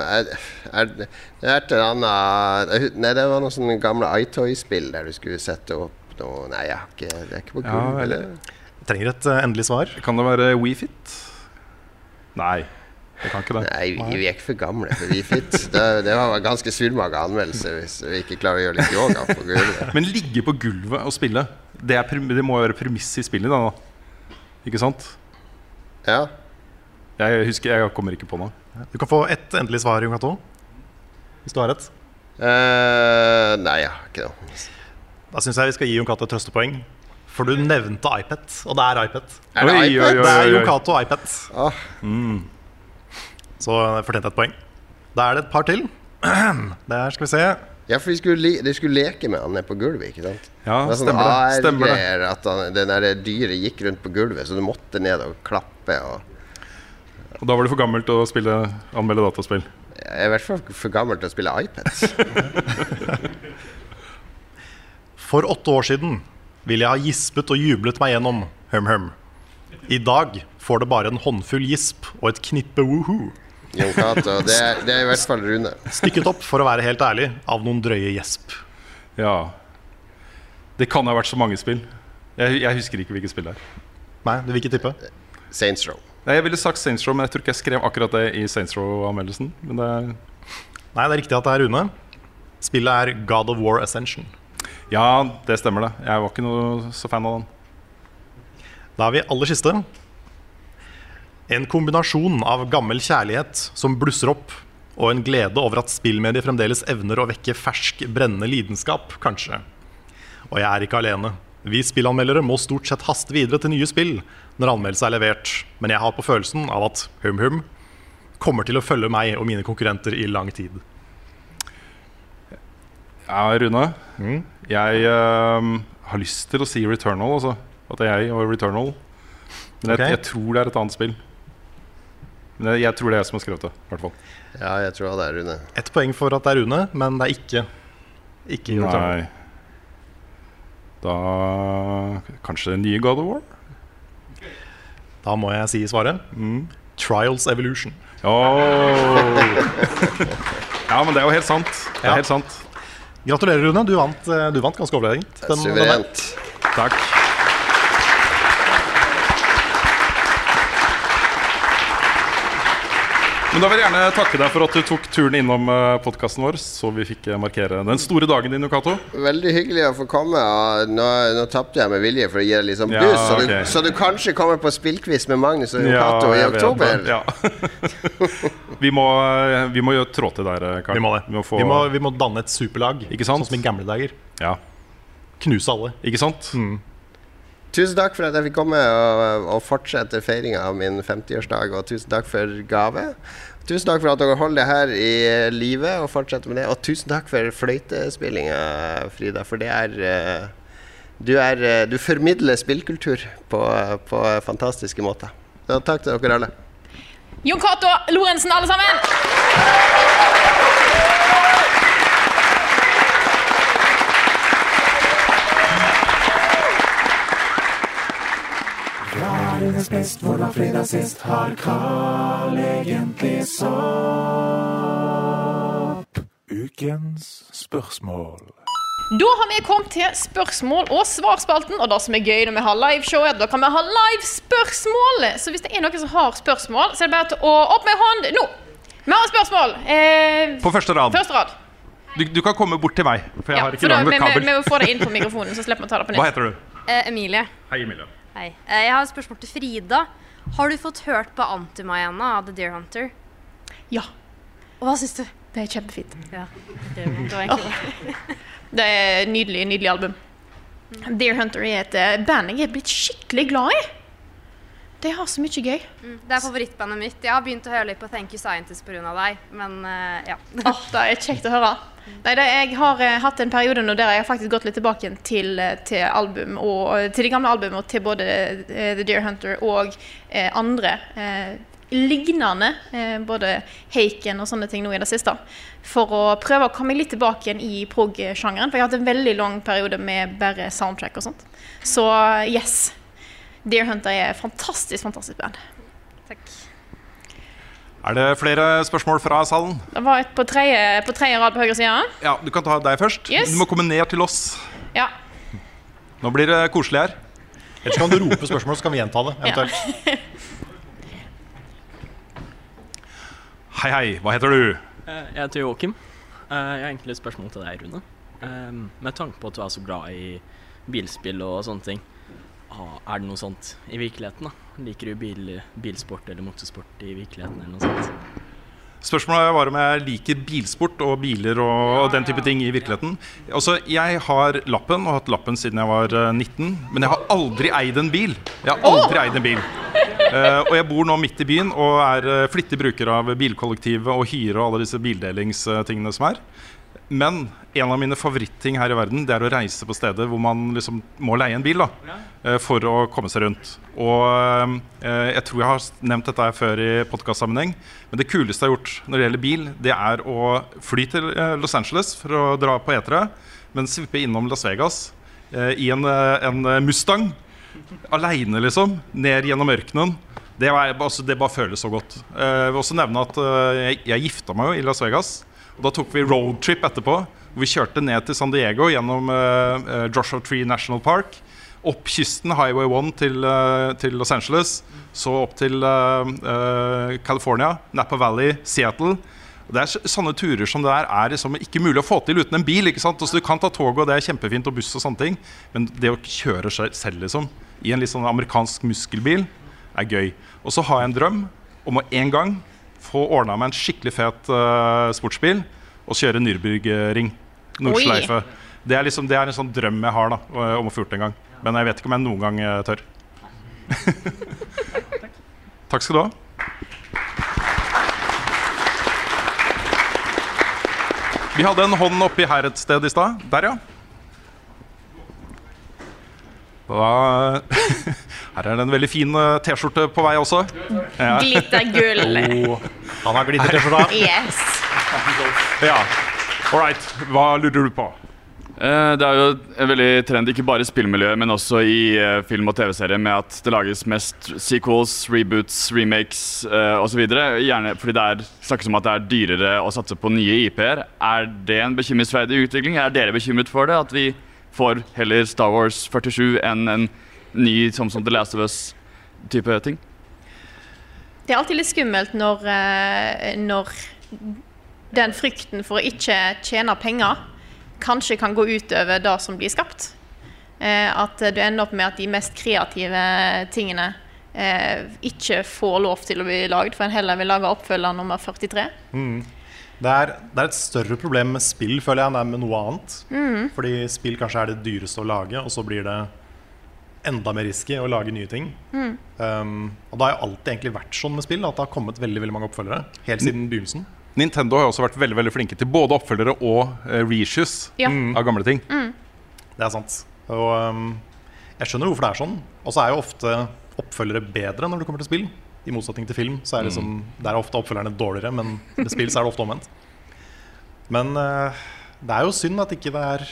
er, er, er, Det er et eller annet Nei, det var noen sånne gamle iToy-spill der du skulle sette opp noe Nei, jeg har ikke, det er ikke på Ja, eller- Jeg trenger et uh, endelig svar. Kan det være WeFit? Nei, det kan ikke det. Nei, vi, vi er ikke for gamle for WeFit. Det, det var en ganske surmaga anmeldelse hvis vi ikke klarer å gjøre litt yoga på gulvet. [laughs] Men ligge på gulvet og spille, det, er, det må jo være premiss i spillet. Da, da. Ikke sant? Ja. Jeg husker, jeg kommer ikke på noe. Du kan få ett endelig svar, Jon Cato. Hvis du har et. Uh, nei, jeg har ikke noe. Da syns jeg vi skal gi Jon Cato et trøstepoeng. For du nevnte iPad, og det er iPad. Er det Oi, iPad? oi, oi. Det er Jon Cato iPad. Åh, Så jeg fortjente et poeng. Da er det et par til. [clears throat] Der skal vi se. Ja, for vi skulle, de skulle leke med han nede på gulvet, ikke sant? Ja, det var sånn stemmer det. Stemmer det. At han, det der dyret gikk rundt på gulvet, så du måtte ned og klappe. Og Og da var du for gammel til å spille, anmelde dataspill. jeg er i hvert fall for gammel til å spille iPad. [laughs] For åtte år siden ville jeg ha gispet og jublet meg gjennom hum-hum. I dag får det bare en håndfull gisp og et knippe woohoo. Jon Cato. Det, er- det er i hvert fall Rune. Stykket opp, for å være helt ærlig, av noen drøye gjesp. Ja. Det kan ha vært så mange spill. Jeg, jeg husker ikke hvilket spill det er. Nei, du vil ikke tippe? Saints Row. Jeg ville sagt Saints Row, men jeg tror ikke jeg skrev akkurat det i Saints Row-anmeldelsen. Men det er Nei, det er riktig at det er Rune. Spillet er God of War Ascension. Ja, det stemmer det. Jeg var ikke noe så fan av den. Da er vi aller siste. En kombinasjon av gammel kjærlighet som blusser opp, og en glede over at spillmediet fremdeles evner å vekke fersk, brennende lidenskap, kanskje. Og jeg er ikke alene. Vi spillanmeldere må stort sett haste videre til nye spill når anmeldelse er levert, men jeg har på følelsen av at Hum Hum kommer til å følge meg og mine konkurrenter i lang tid. Ja, Rune. Jeg uh, har lyst til å si Returnal, altså. At det er jeg og Returnal. Men jeg, jeg tror det er et annet spill. Men jeg, jeg tror det er jeg som har skrevet det. hvert fall Ja, jeg tror det er Rune. Ett poeng for at det er Rune, men det er ikke Ikke Returnal. Nei. Da Kanskje nye God of War? Da må jeg si svaret. Trials Evolution. Oh. ja, men det er jo helt sant. Det er Ja. helt sant. Gratulerer, Rune. Du vant, eh, du vant ganske overlegent. den- den. Suverent. Takk. Men da vil jeg gjerne takke deg for at du tok turen innom podkasten vår, så vi fikk eh, markere den store dagen din, Nukato. Veldig hyggelig å få komme. Nå, nå tapte jeg med vilje for å gi deg litt sånn Ja, boost, så, ok. du, så du kanskje kommer på spillquiz med Magnus og Nukato Ja, i oktober. Ja. [laughs] vi, må, eh, vi må gjøre trå til der, eh, Karl. Vi må det. Vi må få, Vi må, vi må danne et superlag, Ikke sant? sånn som i gamle dager. Ja, Knuse alle. ikke sant? Tusen takk for at jeg fikk komme og, og fortsette feiringa av min 50-årsdag, og tusen takk for gave. Tusen takk for at dere holder det her i live og fortsetter med det. Og tusen takk for fløytespillinga, Frida, for det er eh, du, er, eh, du formidler spillkultur på, på fantastiske måter. Så takk til dere alle. Jon Cato Lorentzen, alle sammen! Er best, hvordan fredag sist har Carl egentlig sopp? Ukens spørsmål. Da har vi kommet til spørsmål og svarspalten. Og det som er gøy når vi har liveshow, er at da kan vi ha live-spørsmål. Så hvis det er noen som har spørsmål, så er det bare til å opp med hånd nå. Vi har spørsmål. Eh, På første rad. første rad. Du, du kan komme bort til meg, for jeg Ja, har for ikke da, lang vi, med vi, kabel. vi må få det inn på mikrofonen, så slipper vi å ta det på nytt. Hva heter du? Eh, Emilie. Hei, Emilie. Hei. Eh, jeg har et spørsmål til Frida. Har du fått hørt på Antimayana av The Deer Hunter? Ja. Og hva syns du? Det er kjempefint. Ja, det egentlig [laughs] Det er et nydelig, nydelig album. Deer Hunter er et eh, band jeg er blitt skikkelig glad i. De har så mye gøy. Mm, Det er favorittbandet mitt. Jeg har begynt å høre litt på Thank You Scientist pga. deg, men uh, ja. oh, det er kjekt å høre. Nei, det, jeg har eh, hatt en periode nå der jeg har faktisk gått litt tilbake til, eh, til album og til de gamle albumene og til både eh, The Deer Hunter og eh, andre eh, lignende, eh, både Haken og sånne ting nå i det siste. For å prøve å komme litt tilbake igjen i prog-sjangeren. For jeg har hatt en veldig lang periode med bare soundtrack og sånt. Så yes. Deer Hunter er et fantastisk, fantastisk band. Er det flere spørsmål fra salen? Det var et på tredje, på tredje rad på høyre side. Ja, Du kan ta deg først. Yes. Du må komme ned til oss. Ja. Nå blir det koselig her. Ellers kan du rope spørsmål, så kan vi gjenta det. eventuelt. Hei, hei. Hva heter du? Eh, Jeg heter Joakim. Eh, Jeg har egentlig et spørsmål til deg, Rune. Eh, Med tanke på at du er så glad i bilspill og sånne ting, er det noe sånt i virkeligheten? da? Liker du bil, bilsport eller motorsport i virkeligheten? eller noe sånt? Spørsmålet var om jeg liker bilsport og biler og, og den type ting i virkeligheten. Altså, Jeg har lappen og har hatt lappen siden jeg var eh, 19, men jeg har aldri eid en bil. Jeg har aldri eid en bil. Uh, og jeg bor nå midt i byen og er eh, flittig bruker av bilkollektivet og hyre og alle disse bildelingstingene som er. Men en av mine favoritting her i verden Det er å reise på steder hvor man liksom må leie en bil da eh, for å komme seg rundt. Og eh, Jeg tror jeg har nevnt dette her før i podkastsammenheng, men det kuleste jeg har gjort når det gjelder bil, det er å fly til eh, Los Angeles for å dra på E3, men svippe innom Las Vegas i en, en Mustang. Aleine, liksom. Ned gjennom ørkenen. Det, var, altså, det bare føles så godt. Jeg vil også nevne at jeg, jeg gifta meg jo i Las Vegas. Og da tok vi roadtrip etterpå. Hvor vi kjørte ned til San Diego gjennom eh, Joshua Tree National Park. Opp kysten, Highway 1 til, uh, til Los Angeles. Så opp til uh, California, Napa Valley, Seattle. Og det er sånne turer som det der er liksom ikke mulig å få til uten en bil. ikke sant? Altså, du kan ta toget, og det er kjempefint, og buss og sånne ting. Men det å kjøre selv liksom, i en litt sånn amerikansk muskelbil er gøy. Og så har jeg en drøm om å en gang få ordna meg en skikkelig fet uh, sportsbil og kjøre Nürburgring. Nordsleife. Det er, liksom, det er en sånn drøm jeg har da, om å få gjort det en gang. Men jeg vet ikke om jeg noen gang eh, tør. [laughs] Takk skal du ha. Vi hadde en hånd oppi her et sted i stad. Der, ja. Da, [laughs] her er det en veldig fin eh, T-skjorte på vei også. Ja. Glittergull. Oh, han har glitter-T-skjorta. [laughs] Yes. Ja. All right. Hva lurer du på? Eh, Det er jo en veldig trend, ikke bare i spillmiljøet, men også i eh, film- og TV-serier, med at det lages mest sequels, reboots, remakes uh, osv. Gjerne fordi det er, snakkes om at det er dyrere å satse på nye IP-er. Er det en bekymringsverdig utvikling? Er dere bekymret for det? At vi får heller Star Wars 47 enn en ny som, som The Last of Us-type ting? Det er alltid litt skummelt når, eh, når den frykten for å ikke tjene penger kanskje kan gå utover det som blir skapt. Eh, At du ender opp med at de mest kreative tingene eh, ikke får lov til å bli lagd, for en heller vil lage oppfølger nummer 43. Mm. Det, er, det er et større problem med spill føler jeg, enn det er med noe annet. Mm. Fordi spill kanskje er det dyreste å lage, og så blir det enda mer risky å lage nye ting. Mm. Um, og det har jo alltid egentlig vært sånn med spill, at det har kommet veldig veldig mange oppfølgere. Helt siden begynnelsen. Nintendo har også vært veldig veldig flinke til både oppfølgere og uh, reissues Ja. av gamle ting. Det er sant. Og um, jeg skjønner hvorfor det er sånn. Og så er jo ofte oppfølgere bedre når det kommer til spill. I motsetning til film, så er det liksom, der er ofte oppfølgerne dårligere, men med spill så er det ofte omvendt. Men eh, det er jo synd at ikke det er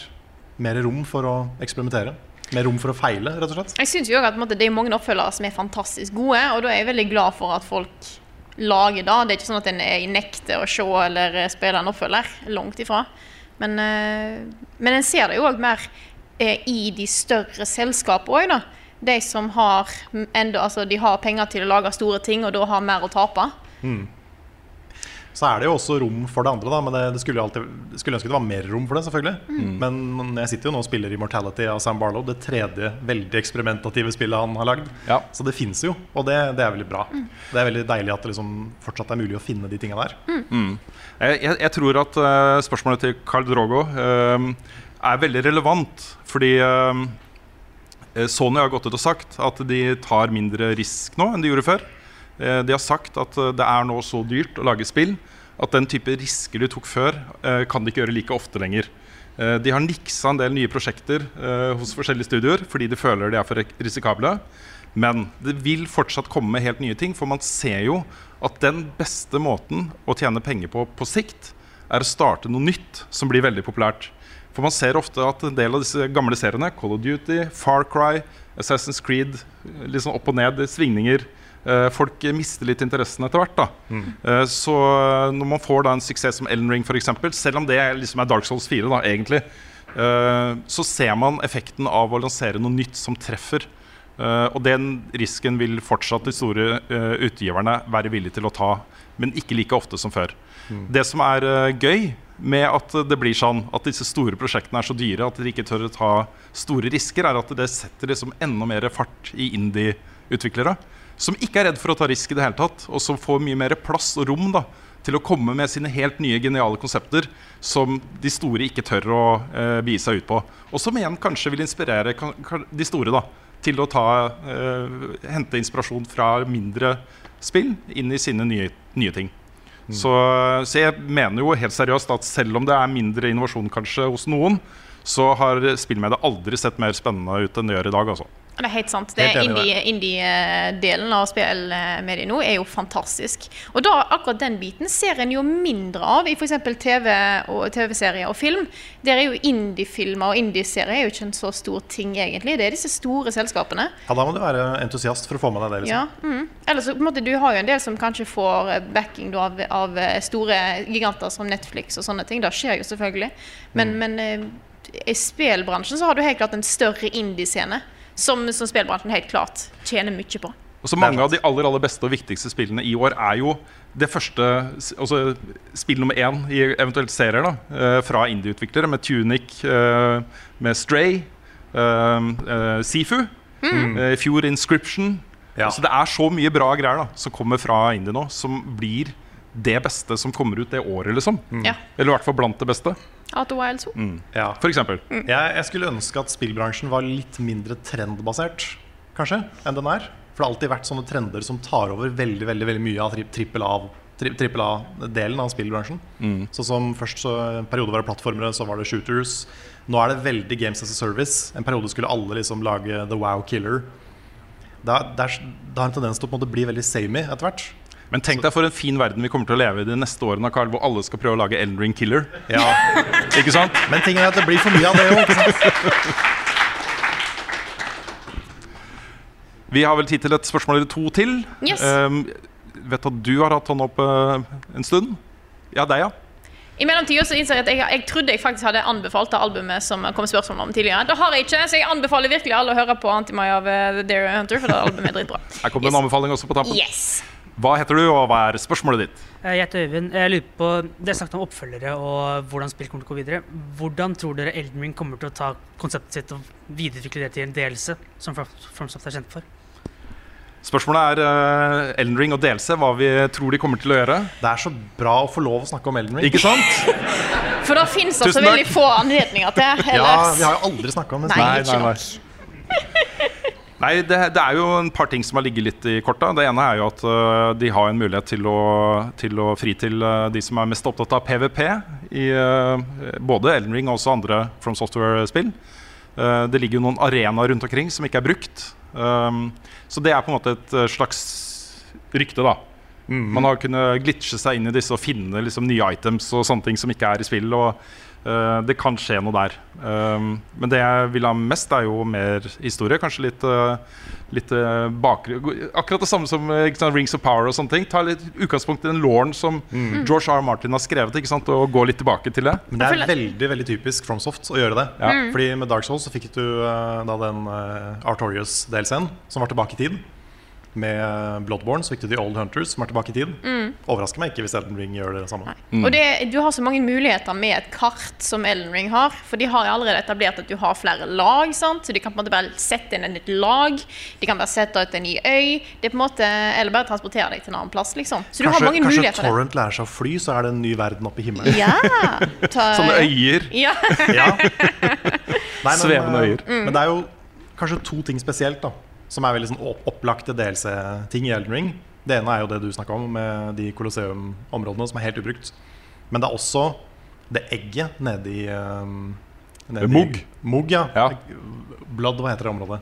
mer rom for å eksperimentere. Mer rom for å feile, rett og slett. Jeg synes jo også at måte, Det er mange oppfølgere som er fantastisk gode, og da er jeg veldig glad for at folk lager det. Det er ikke sånn at en nekter å se eller eh, spille en oppfølger. Langt ifra. Men, eh, men en ser det jo òg mer i de større selskapene òg, da. De som har, enda, altså, de har penger til å lage store ting, og da har mer å tape. Mm. så er det jo også rom for det andre. Da, men det, det skulle alltid skulle ønske det var mer rom for det, selvfølgelig. Mm. Men jeg sitter jo nå og spiller Immortality av Sam Barlow, det tredje veldig eksperimentative spillet han har lagd. Så det fins jo, og det, det er veldig bra. Det er veldig deilig at det liksom fortsatt er mulig å finne de tinga der. Mm. Jeg, jeg, jeg tror at uh, spørsmålet til Carl Drogo uh, er veldig relevant. Fordi eh, Sony har gått ut og sagt at de tar mindre risk nå enn de gjorde før. Eh, de har sagt at eh, det er nå så dyrt å lage spill at den type risker de tok før, eh, kan de ikke gjøre like ofte lenger. Eh, de har niksa en del nye prosjekter eh, hos forskjellige studioer fordi de føler de er for risikable. Men det vil fortsatt komme helt nye ting, for man ser jo at den beste måten å tjene penger på på sikt, er å starte noe nytt som blir veldig populært. For man ser ofte at en del av disse gamle seriene, Call of Duty, Far Cry, Assassin's Creed, sånn opp og ned, svingninger eh, Folk mister litt interessen etter hvert. da Mm. Eh, Så eh, når man får da en suksess som Elden Ring, eksempel, selv om det liksom er Dark Souls 4, da, egentlig, så ser man effekten av å lansere noe nytt som treffer. Og den risken vil fortsatt de store utgiverne være villige til å ta, men ikke like ofte som før. Mm. Det som er gøy med at det blir sånn at disse store prosjektene er så dyre at de ikke tør å ta store risker, er at det setter liksom enda mer fart i indie-utviklere. Som ikke er redd for å ta risk i det hele tatt, og som får mye mer plass og rom da, til å komme med sine helt nye, geniale konsepter som de store ikke tør å eh, begi seg ut på. Og som igjen kanskje vil inspirere kan, kan, de store da, til å ta, eh, hente inspirasjon fra mindre spill inn i sine nye, nye ting. Så, så jeg mener jo helt seriøst at selv om det er mindre innovasjon kanskje hos noen, så har spillmediet aldri sett mer spennende ut enn det gjør i dag. altså. Det er helt sant. Det Indie-delen av spillmediet nå er jo fantastisk. Og da, akkurat den biten ser en jo mindre av i f.eks. TV og TV-serier og film. Der er jo indie-filmer og indie-serier er jo ikke en så stor ting, egentlig. Det er disse store selskapene. Ja, Da må du være entusiast for å få med deg det. Ja, liksom mm. Ellers så, på en måte, Du har jo en del som kanskje får eh, backing da, av, av eh, store giganter som Netflix og sånne ting. Det skjer jo selvfølgelig. Men, men eh, i spillbransjen så har du helt klart en større indie-scene. Som, som spillbransjen helt klart tjener mye på. Og så Mange av de aller aller beste og viktigste spillene i år er jo det første altså spill nummer én i eventuelt serier da, eh, fra indie-utviklere, med Tunic, eh, med Stray, eh, eh, Sifu, Mm. eh, i fjor Inscription. Så det er så mye bra greier da, som kommer fra indie nå, som blir det beste som kommer ut det året, liksom. Ja. Eller i hvert fall blant det beste. Outer Wilds også. Ja. For eksempel. Jeg, jeg skulle ønske at spillbransjen var litt mindre trendbasert, kanskje, enn den er. For det har alltid vært sånne trender som tar over veldig veldig, veldig mye av tri- trippel av trippel A-delen av spillbransjen. Mm. Så som først så en periode var det plattformere, så var det shooters. Nå er det veldig Games as a Service. En periode skulle alle liksom lage The Wow Killer. Det, er- det, er, det har en tendens til å på en måte bli veldig samey etter hvert. Men tenk deg for en fin verden vi kommer til å leve i de neste årene, Carl, hvor alle skal prøve å lage Elden Ring Killer. Ja. [laughs] Ikke sant? Men tingen er at det blir for mye av det òg. Vi har vel tid til et spørsmål eller to til. Yes. Um, vet at du har hatt hånda opp uh, en stund. Ja, deg, ja. I mellomtida så innser jeg at jeg, jeg trodde jeg faktisk hadde anbefalt det albumet som kom spørsmål om tidligere. Det har jeg ikke, så jeg anbefaler virkelig alle å høre på Antimai av uh, The Dare Hunter, for det albumet er dritbra. Her kom det en anbefaling også på tampen. Yes. Hva heter du, og hva er spørsmålet ditt? Eh, Jeg heter Øyvind. Jeg lurer på, Dere snakket om oppfølgere og hvordan spill kommer til å gå videre. Hvordan tror dere Elden Ring kommer til å ta konseptet sitt og videreutvikle det til en delelse, som From- FromSoft er kjent for? Spørsmålet er uh, Elden Ring og DLC, hva vi tror de kommer til å gjøre. Det er så bra å få lov å snakke om Elden Ring. Ikke sant? [laughs] For da fins altså veldig få anledninger til ellers. Ja, vi har jo aldri snakka om det. Nei, Nei, ikke nei, nok. [laughs] Nei, det, det er jo en par ting som har ligget litt i korta. Det ene er jo at uh, de har en mulighet til å, til å fri til uh, de som er mest opptatt av PVP i uh, både Elden Ring og også andre From Software-spill. Det ligger jo noen arenaer rundt omkring som ikke er brukt. Um, så det er på en måte et slags rykte, da. Man har kunnet glitche seg inn i disse og finne liksom, nye items og sånne ting som ikke er i spill. Og uh, det kan skje noe der. Um, men det jeg vil ha mest, er jo mer historie. Kanskje litt, uh, litt uh, bakre Akkurat det samme som uh, sant, Rings of Power og sånne ting. Ta litt utgangspunkt i den lauren som Mm. George R. Martin har skrevet, ikke sant, og gå litt tilbake til det. Men det er veldig veldig typisk FromSoft å gjøre det. Ja. Mm. Fordi med Dark Souls så fikk du eh, da den uh, Artorius-delscenen, som var tilbake i tid. Med Bloodborne, så fikk du The Old Hunters, som er tilbake i tid. Mm. Overrasker meg ikke hvis Elden Ring gjør det samme. Og det, du har så mange muligheter med et kart som Elden Ring har. For de har allerede etablert at du har flere lag. sant? Så de kan på en måte bare sette inn et nytt lag. De kan bare sette ut en ny øy. Det er på en måte, Eller bare transportere deg til en annen plass. liksom. Så du har mange kanskje muligheter. Kanskje Torrent lærer seg å fly, så er det en ny verden oppe i himmelen. Ja. [laughs] Ta- Sånne øyer. Ja. Ja. [laughs] Nei, men, Svevende eh, øyer. Mm. Men det er jo kanskje to ting spesielt da som er veldig sånn opplagte DLC-ting i Elden Ring. Det ene er jo det du snakka om, med de Colosseum-områdene som er helt ubrukt. Men det er også det egget nede i um, nede i- Mog ja. ja. Blood, hva heter det området?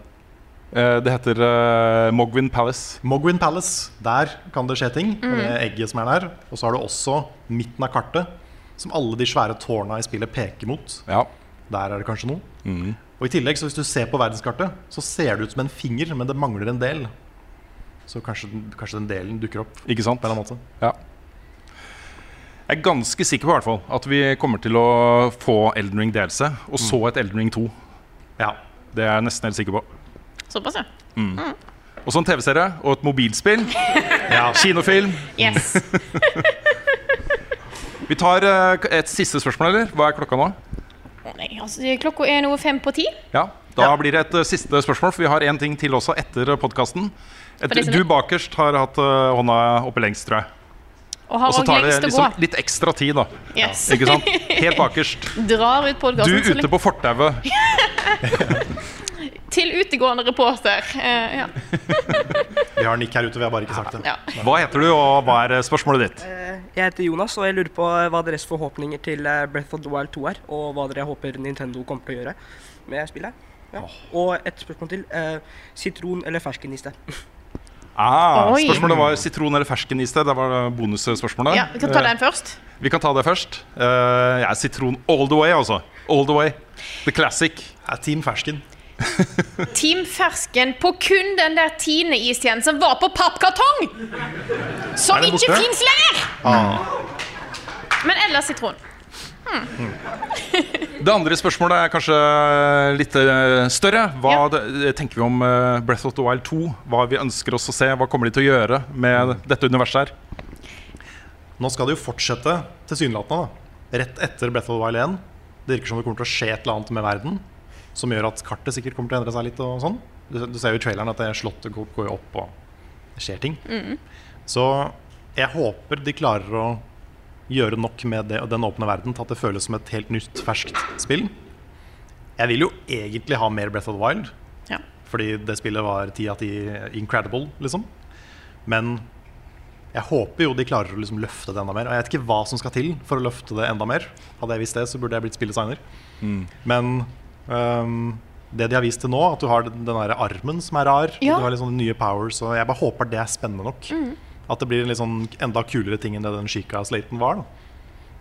Eh, det heter uh, Mogwin Palace. Mogwin Palace. Der kan det skje ting. med Mm. Det egget som er der. Og så har du også midten av kartet, som alle de svære tårna i spillet peker mot. Der er det kanskje noe. Mm. Og i tillegg, så hvis du ser på verdenskartet, så ser det ut som en finger, men det mangler en del. Så kanskje, kanskje den delen dukker opp. Ikke sant? På en måte. Ja. Jeg er ganske sikker på i hvert fall at vi kommer til å få Elden Ring DLC, og så et Elden Ring 2. Ja. Det er jeg nesten helt sikker på. Såpass, ja. Mm. Og så en TV-serie og et mobilspill. [laughs] ja. Kinofilm. Yes. [laughs] Vi tar eh, et siste spørsmål, eller? Hva er klokka nå? Nei, altså, klokka er nå fem på ti. Ja, Da blir det et uh, siste spørsmål, for vi har en ting til også etter podkasten. Et, Du er- bakerst har hatt uh, hånda oppe lengst, tror jeg. Og så tar det liksom gå. litt ekstra tid, da. Yes. Ikke sant? Helt bakerst. [laughs] Drar ut Du podkasten ute på fortauet. [laughs] til utegående reporter. Eh, ja. [laughs] Vi har Nick her ute, vi har bare ikke sagt det. Ja. Hva heter du, og hva er spørsmålet ditt? Eh, Jeg heter Jonas, og jeg lurer på eh, hva deres forhåpninger til eh, Breath of the Wild 2 er, og hva dere håper Nintendo kommer til å gjøre med spillet. Ja. Og et spørsmål til. eh, Sitron eller ferskeniste? [laughs] Ah, Oi. spørsmålet var sitron eller ferskeniste. Det var bonusspørsmålet. ja, vi kan ta den først. Eh, Vi kan ta det først. Eh, jeg er sitron all the way, altså. All the way. The classic. Er Team Fersken. [laughs] Team Fersken på kun den der Tine-istjenesten som var på pappkartong! Som ikke fins lenger! Ah. Men ellers sitron. Hmm. [laughs] Det andre spørsmålet er kanskje litt eh, større. Hva det, tenker vi om eh, Breath of the Wild 2? Hva vi ønsker oss å se? Hva kommer de til å gjøre med dette universet her? Nå skal det jo fortsette tilsynelatende. Rett etter Breath of the Wild 1. Det virker som det kommer til å skje et eller annet med verden som gjør at kartet sikkert kommer til å endre seg litt. og sånn. Du, du ser jo i traileren at det slottet går, går jo opp, og det skjer ting. Mm. Så jeg håper de klarer å gjøre nok med det, den åpne verden til at det føles som et helt nytt, ferskt spill. Jeg vil jo egentlig ha mer Breath of the Wild, Ja. fordi det spillet var ti av ti incredible, liksom. Men jeg håper jo de klarer å liksom løfte det enda mer. Og jeg vet ikke hva som skal til for å løfte det enda mer. Hadde jeg visst det, så burde jeg blitt spilldesigner. Mm. Men øhm, det de har vist til nå, at du har den der armen som er rar, Ja. du har litt sånne nye powers, og jeg bare håper det er spennende nok. Mm. At det blir en litt sånn enda kulere ting enn det den Chica-slaten var. Da.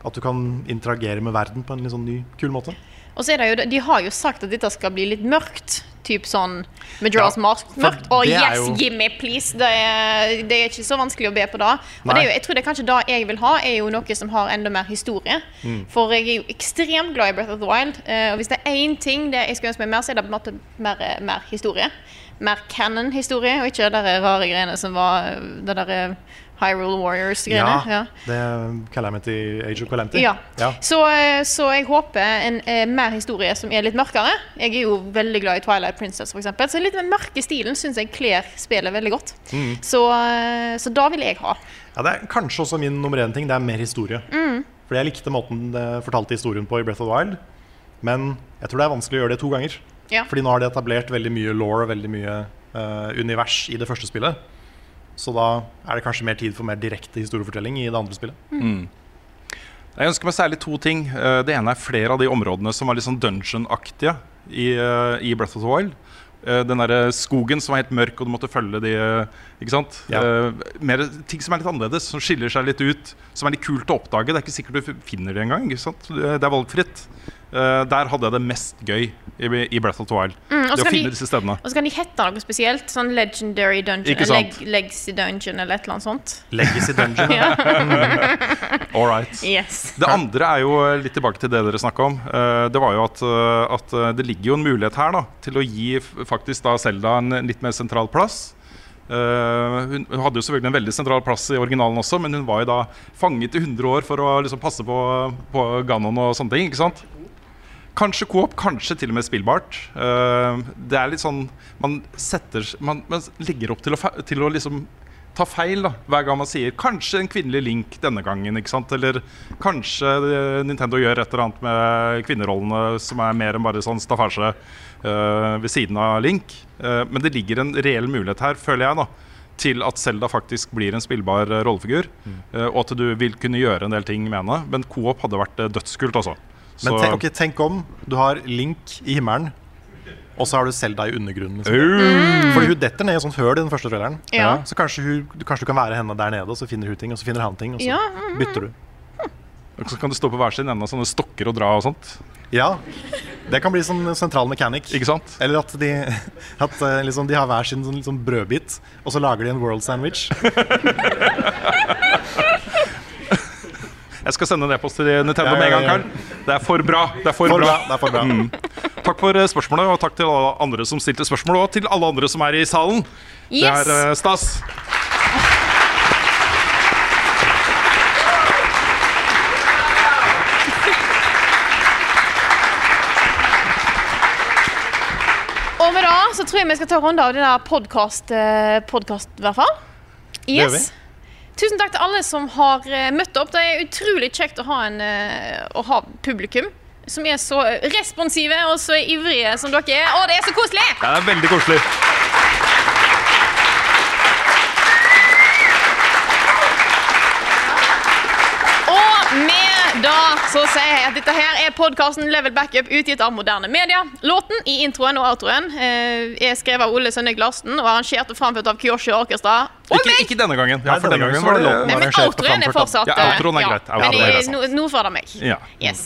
At du kan interagere med verden på en litt sånn ny, kul måte. Og så er det jo, De har jo sagt at dette skal bli litt mørkt. Typ sånn Majora's Ja, Mask-mørkt. Og yes, jo- gimme, please! Det er, det er ikke så vanskelig å be på da. Og det jo, jeg tror det er kanskje det jeg vil ha, er jo noe som har enda mer historie. Mm. For jeg er jo ekstremt glad i Breath of the Wild. eh, og hvis det er én ting det jeg skulle ønske meg mer, så er det på en måte mer, eh, mer historie. Mer canon-historie, og ikke de rare greiene som var eh, det der Hyrule Warriors-greiene. Ja, det er Calamity, Age of Calamity. Ja. Ja. Så, eh, så jeg håper en eh, mer historie som er litt mørkere. Jeg er jo veldig glad i Twilight Princess, eksempel. Så litt den mørke stilen syns jeg kler spillet veldig godt. Mm. Så, eh, så da vil jeg ha. Ja, det er kanskje også min nummer én ting. Det er mer historie. Mm. Fordi jeg likte måten det fortalte historien på i Breath of the Wild. Men jeg tror det er vanskelig å gjøre det to ganger. Ja. Fordi nå har de etablert veldig mye law og veldig mye uh, univers i det første spillet. Så da er det kanskje mer tid for mer direkte historiefortelling i det andre spillet. Mm. Jeg ønsker meg særlig to ting. Eh, Det ene er flere av de områdene som var litt sånn dungeon-aktige i, eh, i Breath of the Wild. Eh, Den der skogen som var helt mørk, og du måtte følge de Ikke sant? Ja. Mer ting som er litt annerledes, som skiller seg litt ut. Som er litt kult å oppdage. Det er ikke sikkert du finner det engang. Det er valgfritt. Eh, Der hadde jeg det mest gøy i, i Breath of the Wild. Mm, det å finne de- disse stedene. Og så kan de hete noe spesielt. Sånn Legendary Dungeon. Sant? Leg Legacy Dungeon, eller et eller annet sånt. Legacy Dungeon. [laughs] All right. Yes. Det andre er jo eh, litt tilbake til det dere snakka om. Eh, Det var jo at, eh, at eh, det ligger jo en mulighet her da til å gi faktisk da Zelda en litt mer sentral plass. Uh, hun, hun hadde jo selvfølgelig en veldig sentral plass i originalen også, men hun var jo da fanget i 100 år for å liksom passe på, på Ganon og sånne ting. ikke sant? Kanskje coop, kanskje til og med spillbart. Eh, det er litt sånn Man setter Man, man legger opp til å, til å liksom ta feil da, hver gang man sier 'kanskje en kvinnelig Link denne gangen'. ikke sant? Eller kanskje eh, Nintendo gjør et eller annet med kvinnerollene som er mer enn bare sånn staffasje uh, ved siden av Link. Uh, men det ligger en reell mulighet her, føler jeg, da til at Selda faktisk blir en spillbar rollefigur. rollefigur. Uh, og at du vil kunne gjøre en del ting med henne. Men Coop hadde vært dødskult, altså. Men tenk, okay, tenk om du har Link i himmelen, og så har du Selda i undergrunnen. Liksom. Mm. Fordi hun detter ned i et sånt høl i den første traileren. Ja. Så kanskje, hun, kanskje du kan være henne der nede, og så finner hun ting, og så finner han ting, og så Ja, mm, bytter du. Og så kan du stå på hver sin ende av sånne stokker og dra og sånt. Ja, det kan bli sånn sentral mechanic. Ikke sant? Eller at de, at, eh, liksom, de har hver sin sånn, liksom brødbit, og så lager de en world sandwich. [laughs] Jeg skal sende en e-post til Nintendo Ja, med en gang. Karl. Det er for bra. Det er for, For bra. bra, det er for bra. Mm. Takk for eh, spørsmålet, og takk til alle andre som stilte spørsmål, og til alle andre som er i salen. Det er eh, stas. Det så tror jeg vi skal ta en runde av denne der podkast, podkast i hvert fall. gjør vi. Tusen takk til alle som har eh, møtt opp. Det er utrolig kjekt å ha, en, eh, å ha publikum som er så responsive og så ivrige som dere er. Å, det er så koselig! Det er veldig koselig. Og med da så sier jeg at dette her er podkasten Level Backup utgitt av moderne media. Låten i introen og outroen eh, er skrevet av Ole Sønnek Larsen og arrangert og framført av Kyoshi Orkestra. Og Ikke, ikke denne gangen. Ja, for denne denne gangen var det låten Nei, men arrangert og outroen er framført av- fortsatt Ja, eh, outroen er greit. Men Outroen er i- nå, nå får det meg. Ja. Yes.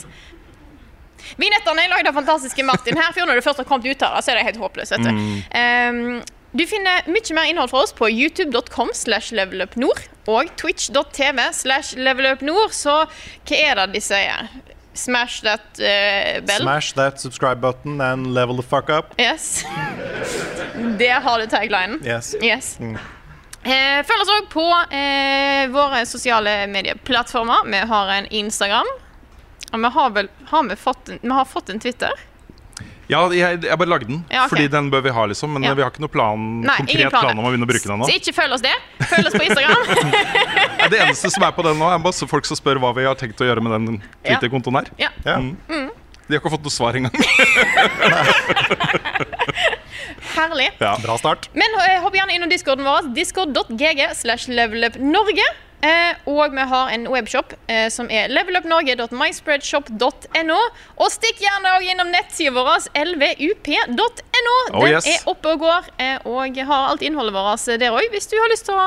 Vignettene er lagd av fantastiske Martin Herfjord. Når du først har kommet ut av det, så er det helt håpløst. vet du. Mm. Ehm, du finner mye mer innhold fra oss på youtube.com slash levelupnord og twitch.tv slash levelupnord. Så hva er det de sier? Smash that uh, bell. Smash that subscribe button and level the fuck up. Yes. [laughs] Der har du taglinen. Yes. Yes. Mm. Eh, følg oss òg på eh, våre sosiale medieplattformer. Vi har en Instagram. Og vi har vel har vi fått en, vi har fått en Twitter. Ja, jeg, jeg bare lagde den, Ja, okay. fordi den bør vi ha, liksom. Men Ja. vi har ikke noe plan, Nei, konkret plan om å begynne å bruke den Så ikke følg oss det. Følg oss på Instagram. [laughs] Det eneste som er på den nå, er masse folk som spør hva vi har tenkt å gjøre med den Ja. Twitter-kontoen her. Ja. Mm. Mm. De har ikke fått noe svar engang. [laughs] Herlig. Ja. Bra start. Men eh, hopp gjerne innom discorden vår. Discord.gg slash levelupnorge. Eh, og vi har en webshop eh, som er levelupnorge.myspreadshop.no. Og stikk gjerne også innom nettsida vår lvup.no. Oh, Den yes. er oppe og går, eh, og har alt innholdet vårt der òg, hvis du har lyst til å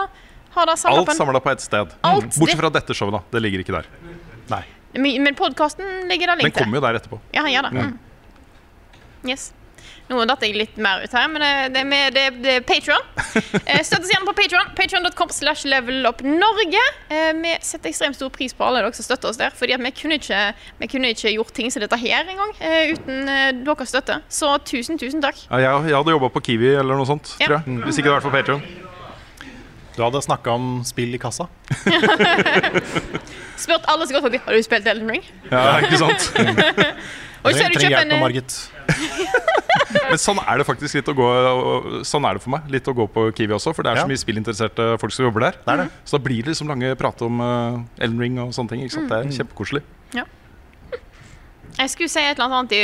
ha det samla Alt på en samla på ett sted. Mm. Bortsett fra dette showet, da. Det ligger ikke der. Nei. Men podkasten ligger der Den link til. kommer jo der etterpå. Ja, han gjør det. Mm. Mm. Yes. Nå datt jeg litt mer ut her, men det, det, er med- det, det er Patron. Støtt oss gjerne på Patron. Patron.com slash levelupnorge. Eh, Vi setter ekstremt stor pris på alle dere som støtter oss der. Fordi vi kunne ikke, vi kunne ikke gjort ting som dette her engang eh, uten eh, deres støtte. Så tusen, tusen takk. Ja, jeg, jeg hadde jobba på Kiwi eller noe sånt, Ja. tror jeg. Hvis ikke det hadde vært for Patreon Du hadde snakka om spill i kassa. [laughs] Spurt alle som går forbi Har du spilt Elden Ring. Ja, ikke sant? [laughs] Og så har du kjøpt en eh, Margit. [laughs] [laughs] Men sånn er det faktisk litt å gå Sånn er det for meg. Litt å gå på Kiwi også, for det er Ja. så mye spillinteresserte folk som jobber der. Det er det. Så da blir det liksom lange prater om uh, Elden Ring og sånne ting. Ikke sant? Det er kjempekoselig. Ja. Jeg skulle si et eller annet i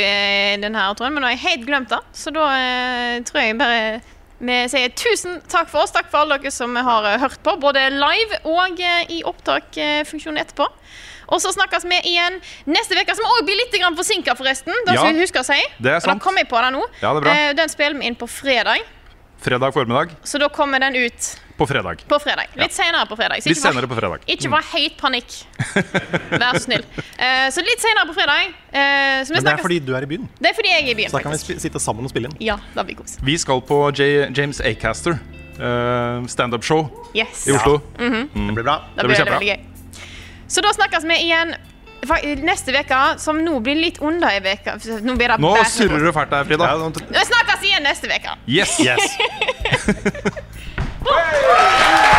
denne her, tror jeg, men nå har jeg helt glemt det. Så da uh, tror jeg bare vi sier tusen takk for oss. Takk for alle dere som har eh, hørt på, både live og i opptakfunksjonen etterpå. Og så snakkes vi igjen neste uke, som òg blir litt forsinka, forresten. Det Ja, skal vi huske å si. det er sant. da kom jeg på det nå. Ja, det er bra. Eh, Den spiller vi inn på fredag, Fredag formiddag så da kommer den ut på fredag. på fredag. Litt senere på fredag. Så Litt ikke bare senere på fredag. Ikke var helt panikk. [laughs] Vær så snill. Eh, så litt senere på fredag. eh, så vi Men det er fordi du er i byen. det er fordi jeg er i byen, Så da kan vi sitte sammen og spille inn. Ja, da blir kos. Vi skal på J James Acaster. Uh, Standup-show Yes. i Oslo. Ja. Mm. Det blir bra. Det blir det blir gøy. Så da snakkes vi igjen neste uke, som nå blir litt under ei uke. Nå blir det Nå surrer du fælt der, Frida. Vi snakkes igjen neste uke. Yes! Yes. [laughs]